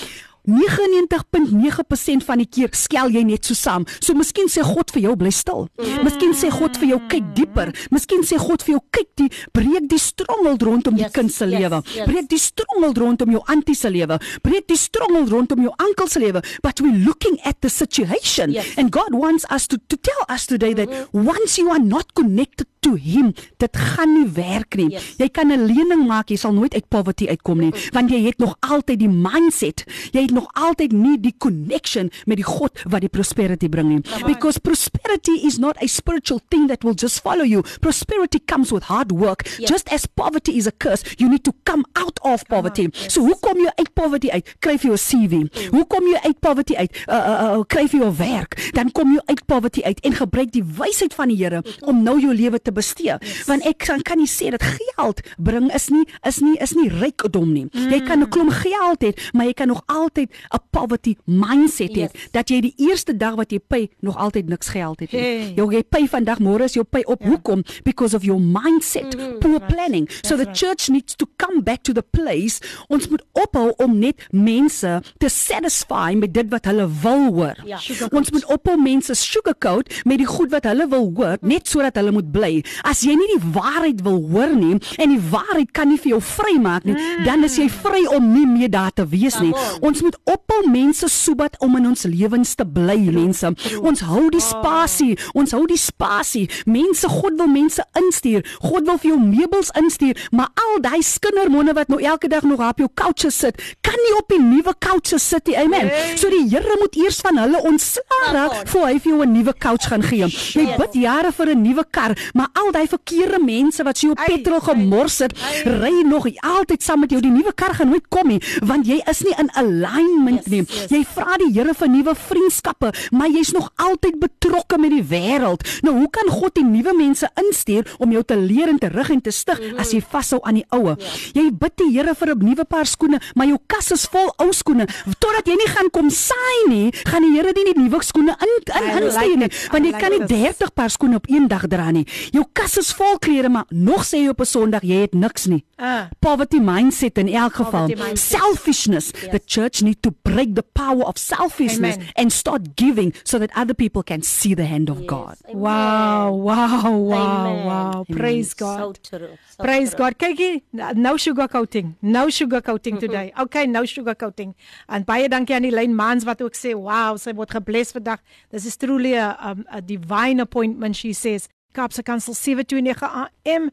99.9% van die keer skel jy net so saam. So miskien sê God vir jou bly stil. Miskien sê God vir jou kyk dieper. Miskien sê God vir jou kyk die breek die strongel rondom die Yes, kind se yes, lewe. yes. Breek die strongel rondom jou antie se lewe. Breek die strongel rondom jou oom se lewe. But we're looking at the situation Yes. and God wants us to to tell us today that once you are not connected to him, dit gaan nie werk nie. Yes. Jy kan 'n lening maak, jy sal nooit uit poverty uitkom nie, want jy het nog altyd die mindset. Jy het nog altyd nie die connection met die God wat die prosperity bring nie. Because prosperity is not a spiritual thing that will just follow you. Prosperity comes with hard work. Yes. Just as poverty is a curse, you need to come out of poverty. So hoe kom jy uit poverty uit? Kry vir jou CV. Hoe kom jy uit poverty uit? Uh, uh, uh, kry vir jou werk. Dan kom jy uit poverty uit en gebruik die wysheid van die Here om nou jou lewe te bestee. Want ek kan kan nie sê dat geld bring is nie is nie is nie rykdom nie. Jy kan 'n klomp geld hê, maar jy kan nog altyd 'n poverty mindset hê Yes. dat jy die eerste dag wat jy pay nog altyd niks geld het nie. Hey. Jou jy pay vandag, môre is jou pay op. Hoekom? Because of your mindset, poor planning. So the right. church needs to come back to the place ons moet ophou om net mense te satisfy met dit wat hulle wil hoor. Ja. Ons moet ophou mense sugarcoat met die goed wat hulle wil hoor net sodat hulle moet bly. As jy nie die waarheid wil hoor nie en die waarheid kan nie vir jou vrymaak nie, dan is jy vry om nie meer daar te wees nie. Ons moet ophou mense sobat om in ons lewens te bly, mense. Ons hou die spasie, ons hou die spasie. Mense, God wil mense instuur. God wil vir jou meubels instuur, maar al daai skindermonne wat nou elke dag nog op jou couches sit, kan nie op die nuwe couches sit nie. Amen. So die Here moet eers van hulle ontslaa raak voor hy vir jou 'n nuwe couch gaan gee. Jy bid jare vir 'n nuwe kar, maar al daai verkeerde mense wat so jou petrol gemors het, ry nog altyd saam met jou. Die nuwe kar gaan nooit kom nie, want jy is nie in alignment Yes, nie. yes. Jy vra die Here vir nuwe vriendskappe, maar jy's nog altyd betrokke met die wêreld. Nou hoe kan God die nuwe mense instuur om jou te leer en te rig en te stig Mhm. as jy vashou aan die oue? Jy bid die Here vir 'n nuwe paar skoene, maar jou kas is vol ou skoene. Totdat jy nie gaan kom saai nie, gaan die Here nie die nuwe skoene in in I like instuur nie, want jy like kan nie this. 30 paar skoene op een dag dra nie. Jou kas is vol klere, maar nog sê jy op 'n Sondag jy het niks nie. Ah. Poverty mindset in elk geval. Selfishness. The church need to break the power of selfishness Amen. and start giving so that other people can see the hand of God. Wow, wow, wow, Amen. wow. Praise So God. true. So Praise true. God. Kyk hier, no sugarcoating. No sugarcoating today. Okay, no sugarcoating. En baie dankie aan die lyn Mans wat ook sê, "Wow, sy word gebless vandag. This is truly a, um, a divine appointment," she says. Kaapse Kansel 729 AM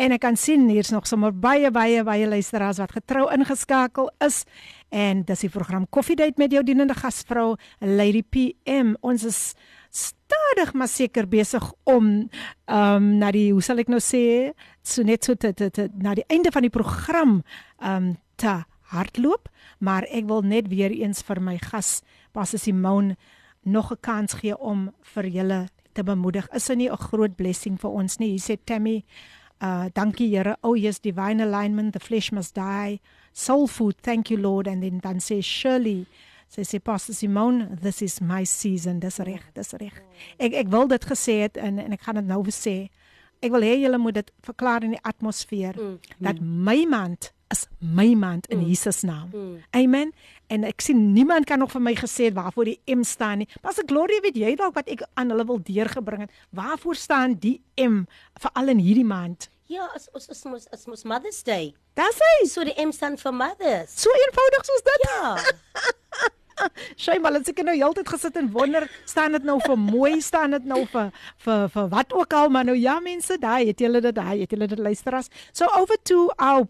en ek kan sien hier's nog sommer baie baie baie luisteraars wat getrou ingeskakel is. En dis die program Coffee Date met jou dienende gasvrou Lady PM. Ons is stadig maar seker besig om ehm um, na die hoe sal ek nou sê so net so te, te, te na die einde van die program ehm um, te hardloop, maar ek wil net weer eens vir my gas Pastor Simone nog 'n kans gee om vir julle te bemoedig. Is dit nie 'n groot blessing vir ons nie? Hier sê Tammy Uh dankie Here. Oh yes, divine alignment, the flesh must die. Soul food, thank you Lord. And then dan sê Shirley, sy sê Pastor Simone, this is my season. Dis reg, dis reg. Ek ek wil dit gesê het en en ek gaan dit nou weer sê. Ek wil hê julle moet dit verklaar in die atmosfeer mm. dat my maand is my maand in mm. Jesus naam. Mm. Amen. En ek sien niemand kan nog vir my gesê waarvoor die M staan nie. Pastor Gloria, weet jy dalk wat ek aan hulle wil deurgebring het? Waarvoor staan die M veral in hierdie maand? Ja, is is is mos is mos Mother's Day. Dis hy. So die M staan vir mothers. So eenvoudig soos dit. Ja. Sy maar het seker nou heeltyd gesit en wonder, staan dit nou vir mooi, staan dit nou vir vir vir wat ook al, maar nou ja mense, daai het julle dit, daai het julle dit luisteras. So over to our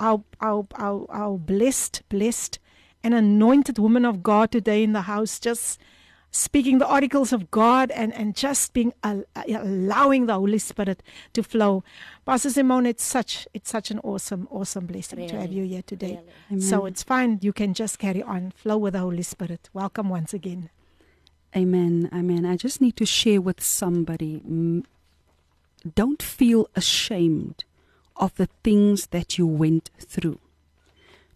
our our our, our blessed blessed and anointed woman of God today in the house just speaking the articles of God and and just being uh, allowing the Holy Spirit to flow. Pastor Simone, it's such it's such an awesome awesome blessing to have you here today. Amen. So it's fine. You can just carry on, flow with the Holy Spirit. Welcome once again. Amen. Amen. I just need to share with somebody don't feel ashamed of the things that you went through.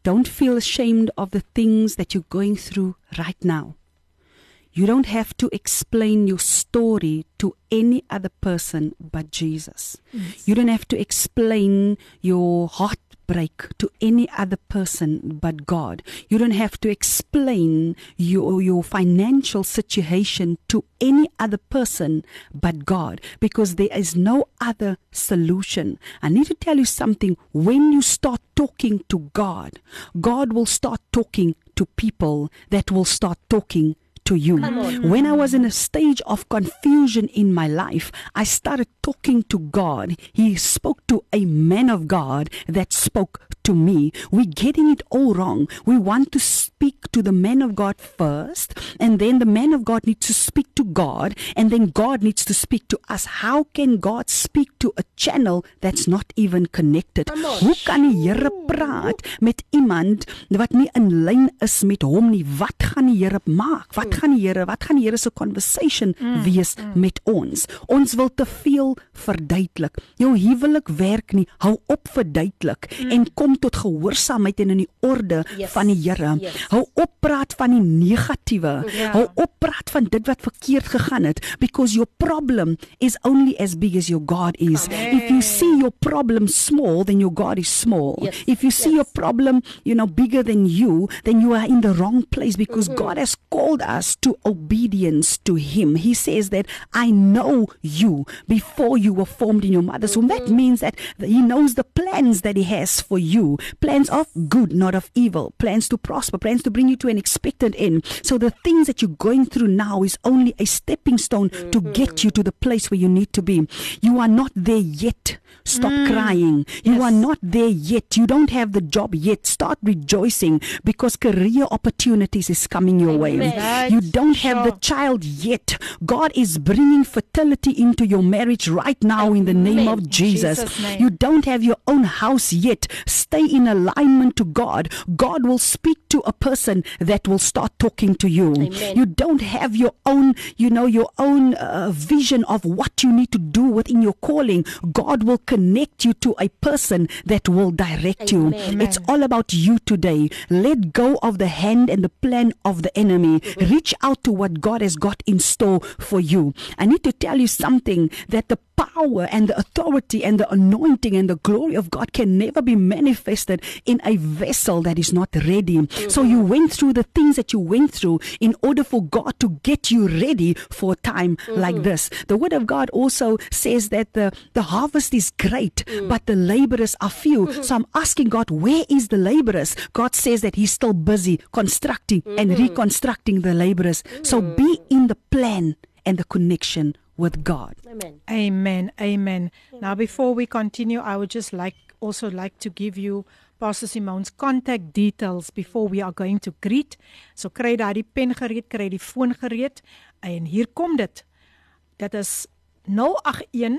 Don't feel ashamed of the things that you're going through right now. You don't have to explain your story to any other person but Jesus. You don't have to explain your heartbreak to any other person but God. You don't have to explain your, your financial situation to any other person but God because there is no other solution. I need to tell you something. When you start talking to God, God will start talking to people that will start talking to you. When I was in a stage of confusion in my life, I started talking to God. He spoke to a man of God that spoke to me. We're getting it all wrong. We want to speak to the man of God first, and then the man of God needs to speak to God, and then God needs to speak to us. How can God speak to a channel that's not even connected? Hoe kan die Here praat met iemand wat nie in lyn is met hom nie? Wat gaan die Here maak? Wat gaan die Here, wat gaan die Here se conversation wees met ons? Ons wil te veel verduidelik. Jou huwelik werk nie. Hou op verduidelik en kom tot gehoorsaamheid en in die orde Yes. van die Here. Yes. Hou op praat van die negatiewe. Ja. Hou op praat van dit wat verkeerd gegaan het because your problem is only as big as your God is. If you see your problem small, then your God is small. Yes. If you see Yes. your problem, you know, bigger than you, then you are in the wrong place because God has called us to obedience to him. He says that I know you before you were formed in your mother's womb. That means that he knows the plans that he has for you. You, plans of good, not of evil, plans to prosper, plans to bring you to an expected end. So the things that you're going through now is only a stepping stone mm-hmm. to get you to the place where you need to be. You are not there yet. Stop mm. crying. You yes. are not there yet. You don't have the job yet. Start rejoicing because career opportunities is coming your way. You don't sure. have the child yet. God is bringing fertility into your marriage right now Amen. in the name of Jesus. Jesus you don't have your own house yet. Stay in alignment to God. God will speak to a person that will start talking to you. Amen. You don't have your own, you know, your own uh, vision of what you need to do within your calling. God will connect you to a person that will direct Amen. you. Amen. It's all about you today. Let go of the hand and the plan of the enemy. Mm-hmm. Reach out to what God has got in store for you. I need to tell you something that the power and the authority and the anointing and the glory of God can never be manifested in a vessel that is not ready. Mm-hmm. So you went through the things that you went through in order for God to get you ready for a time mm-hmm. like this. The word of God also says that the, the harvest is great, mm. but the laborers are few. Mm-hmm. So I'm asking God, where is the laborers? God says that He's still busy constructing and mm-hmm. reconstructing the laborers. So be mm. in the plan and the connection with God. Amen. Amen. Amen. Now before we continue, I would just like also like to give you Pastor Simone's contact details before we are going to greet. So kry daai pen gereed, kry die foon gereed en hier kom dit. Dit is 081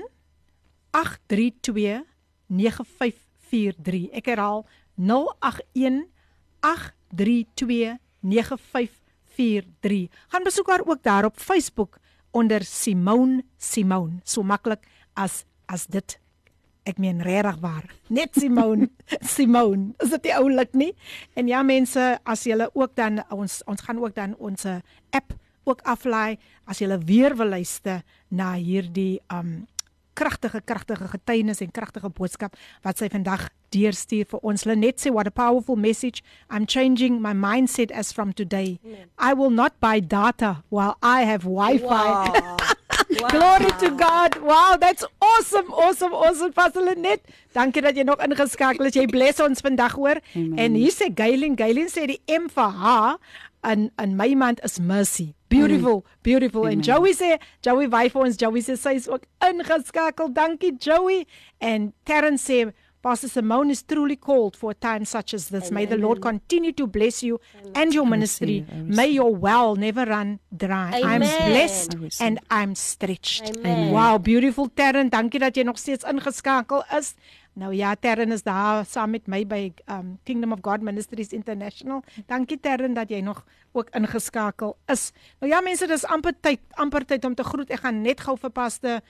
832 9543. Ek herhaal 081 832 9543. Gaan besoek haar ook daar op Facebook onder Simone Simone. So maklik as as dit. Ek meen regtig waar. Net Simone Simone. Is dit oulik nie? En ja mense, as julle ook dan ons ons gaan ook dan ons app ook aflaai as jy weer wil luister na hierdie um kragtige kragtige getuienis en kragtige boodskap wat sy vandag deurstuur vir ons. Lenet sê what a powerful message. I'm changing my mindset as from today. Amen. I will not buy data while I have Wi-Fi. Wow. wow. Glory to God. Wow, that's awesome. Awesome. Awesome. Pastor Lenet, dankie dat jy nog ingeskakel is. Jy bless ons vandag hoor. Amen. En hier sê Gailin, Gailin sê die M vir haar in in my mind is mercy. Beautiful, mm. beautiful. Amen. En Joey sê, Joey wy vir ons, Joey sê sy is ook ingeskakel. Dankie Joey. En Terren sê Pastor Simone is truly called for a time such as this. Amen. May the Lord continue to bless you Amen. and your ministry. May your well never run dry. Amen. I'm blessed and I'm stretched. Amen. Wow, beautiful Terren. Dankie dat jy nog steeds ingeskakel is. Nou ja, Terren is daar saam met my by um Kingdom of God Ministries International. Dankie Terren dat jy nog ook ingeskakel is. Nou ja, mense, dis amper tyd, amper tyd om te groet. Ek gaan net gou verpaste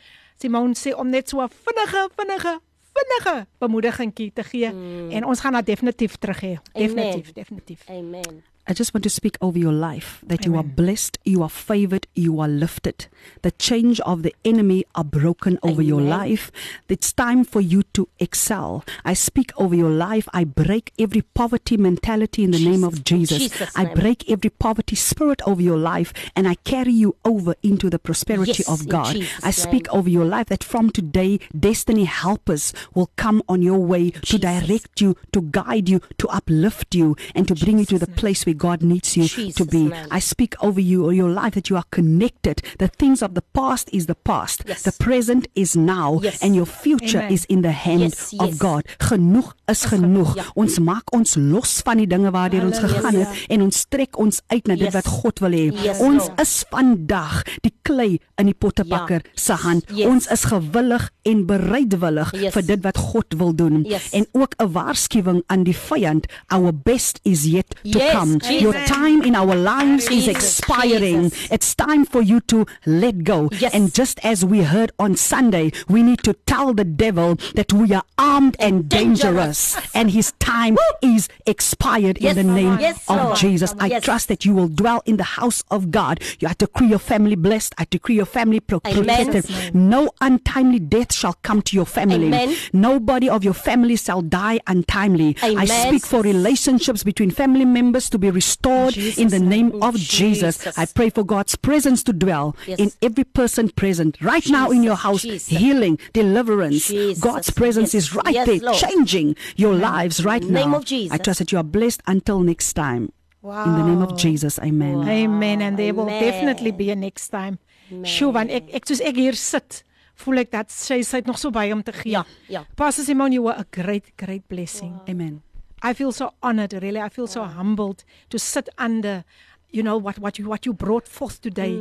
Simone sê om net so 'n vinnige, vinnige vinnige bemoedigingkie te gee mm. en ons gaan dit definitief terug hê. Definitief, definitief. Amen. I just want to speak over your life that Amen. you are blessed, you are favored, you are lifted. The change of the enemy are broken over Amen. your life. It's time for you to excel. I speak over your life. I break every poverty mentality in the Jesus. name of Jesus. Jesus I break every poverty spirit over your life and I carry you over into the prosperity yes, of God. I speak name. over your life that from today, destiny helpers will come on your way Jesus. to direct you, to guide you, to uplift you, and to bring you to the place where God needs you Jesus, to be. Man. I speak over you or your life that you are connected. The things of the past is the past. Yes. The present is now yes. and your future Amen. is in the hand yes, of God. Genoeg is genoeg. Ja. Ons maak ons los van die dinge waardeur ons gegaan het ja. en ons trek ons uit na dit wat God wil hê. Ons is vandag die klei in die pottebakker ja. se hand. Ons is gewillig en bereidwillig vir dit wat God wil doen. En ook 'n waarskuwing aan die vyand. Our best is yet to come. Jesus. Your time in our lives Jesus. is expiring. Jesus. It's time for you to let go. Yes. And just as we heard on Sunday, we need to tell the devil that we are armed and dangerous, dangerous. and his time is expired yes, in the name yes, of Lord. Jesus. I trust that you will dwell in the house of God. You have to decree your family blessed. I decree your family pro- protected. No untimely death shall come to your family. Amen. Nobody of your family shall die untimely. Amen. I speak for relationships between family members to be restored Jesus' in the name name. of Jesus. Jesus. I pray for God's presence to dwell Yes. in every person present right now in your house. Jesus. Healing, deliverance. Jesus. God's presence Yes. is right Yes, there, Lord. changing your lives right Name now. of Jesus. I trust that you are blessed until next time. Wow. In the name of Jesus, amen. Amen and there will definitely be a next time. Sjoe, want ek ek soos ek hier sit, voel ek dat sy sy het nog so baie om te gee. Ja, ja. Pastor Simon, you were a great great blessing. Amen. I feel so honored, really. I feel so humbled to sit under, you know, what, what you what you brought forth today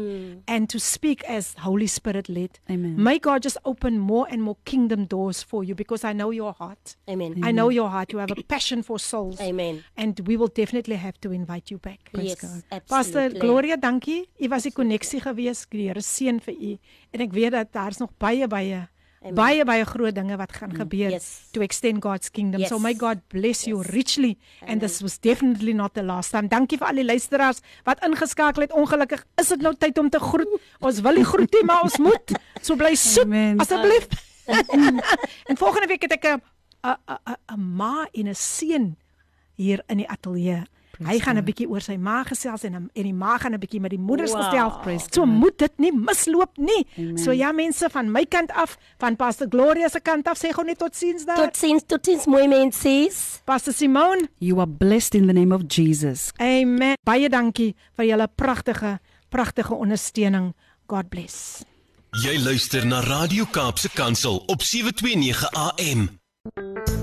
and to speak as Holy Spirit led. Amen. May God just open more and more kingdom doors for you because I know your heart. Amen. I know your heart. You have a passion for souls. Amen. And we will definitely have to invite you back. Yes, Pastor absolutely. Gloria, dankie. U was die koneksie gewees. Die Here seën vir u. En ek weet dat daar's nog baie baie Amen. baie baie groot dinge wat gaan gebeur Yes. to extend God's kingdom. Yes. So may God bless you richly and this was definitely not the last time. Dankie vir al die luisteraars wat ingeskakel het. Ongelukkig is dit nou tyd om te groet. Ons wil nie groet nie, maar ons moet. So bly soet Amen. asseblief. en volgende week het ek 'n 'n 'n ma en 'n seun hier in die ateljee. Hy gaan 'n bietjie oor sy ma gesels en en die ma gaan 'n bietjie met die moeders Wow. gesels. Praise So moet dit nie misloop nie. Amen. So ja mense van my kant af, van Pastor Gloria se kant af, sê gou net totsiens daar. Totsiens, totsiens mooi mensies. Pastor Simone, You are blessed in the name of Jesus. amen. Baie dankie vir julle pragtige pragtige ondersteuning. God bless. Jy luister na Radio Kaapse Kansel op 729 AM.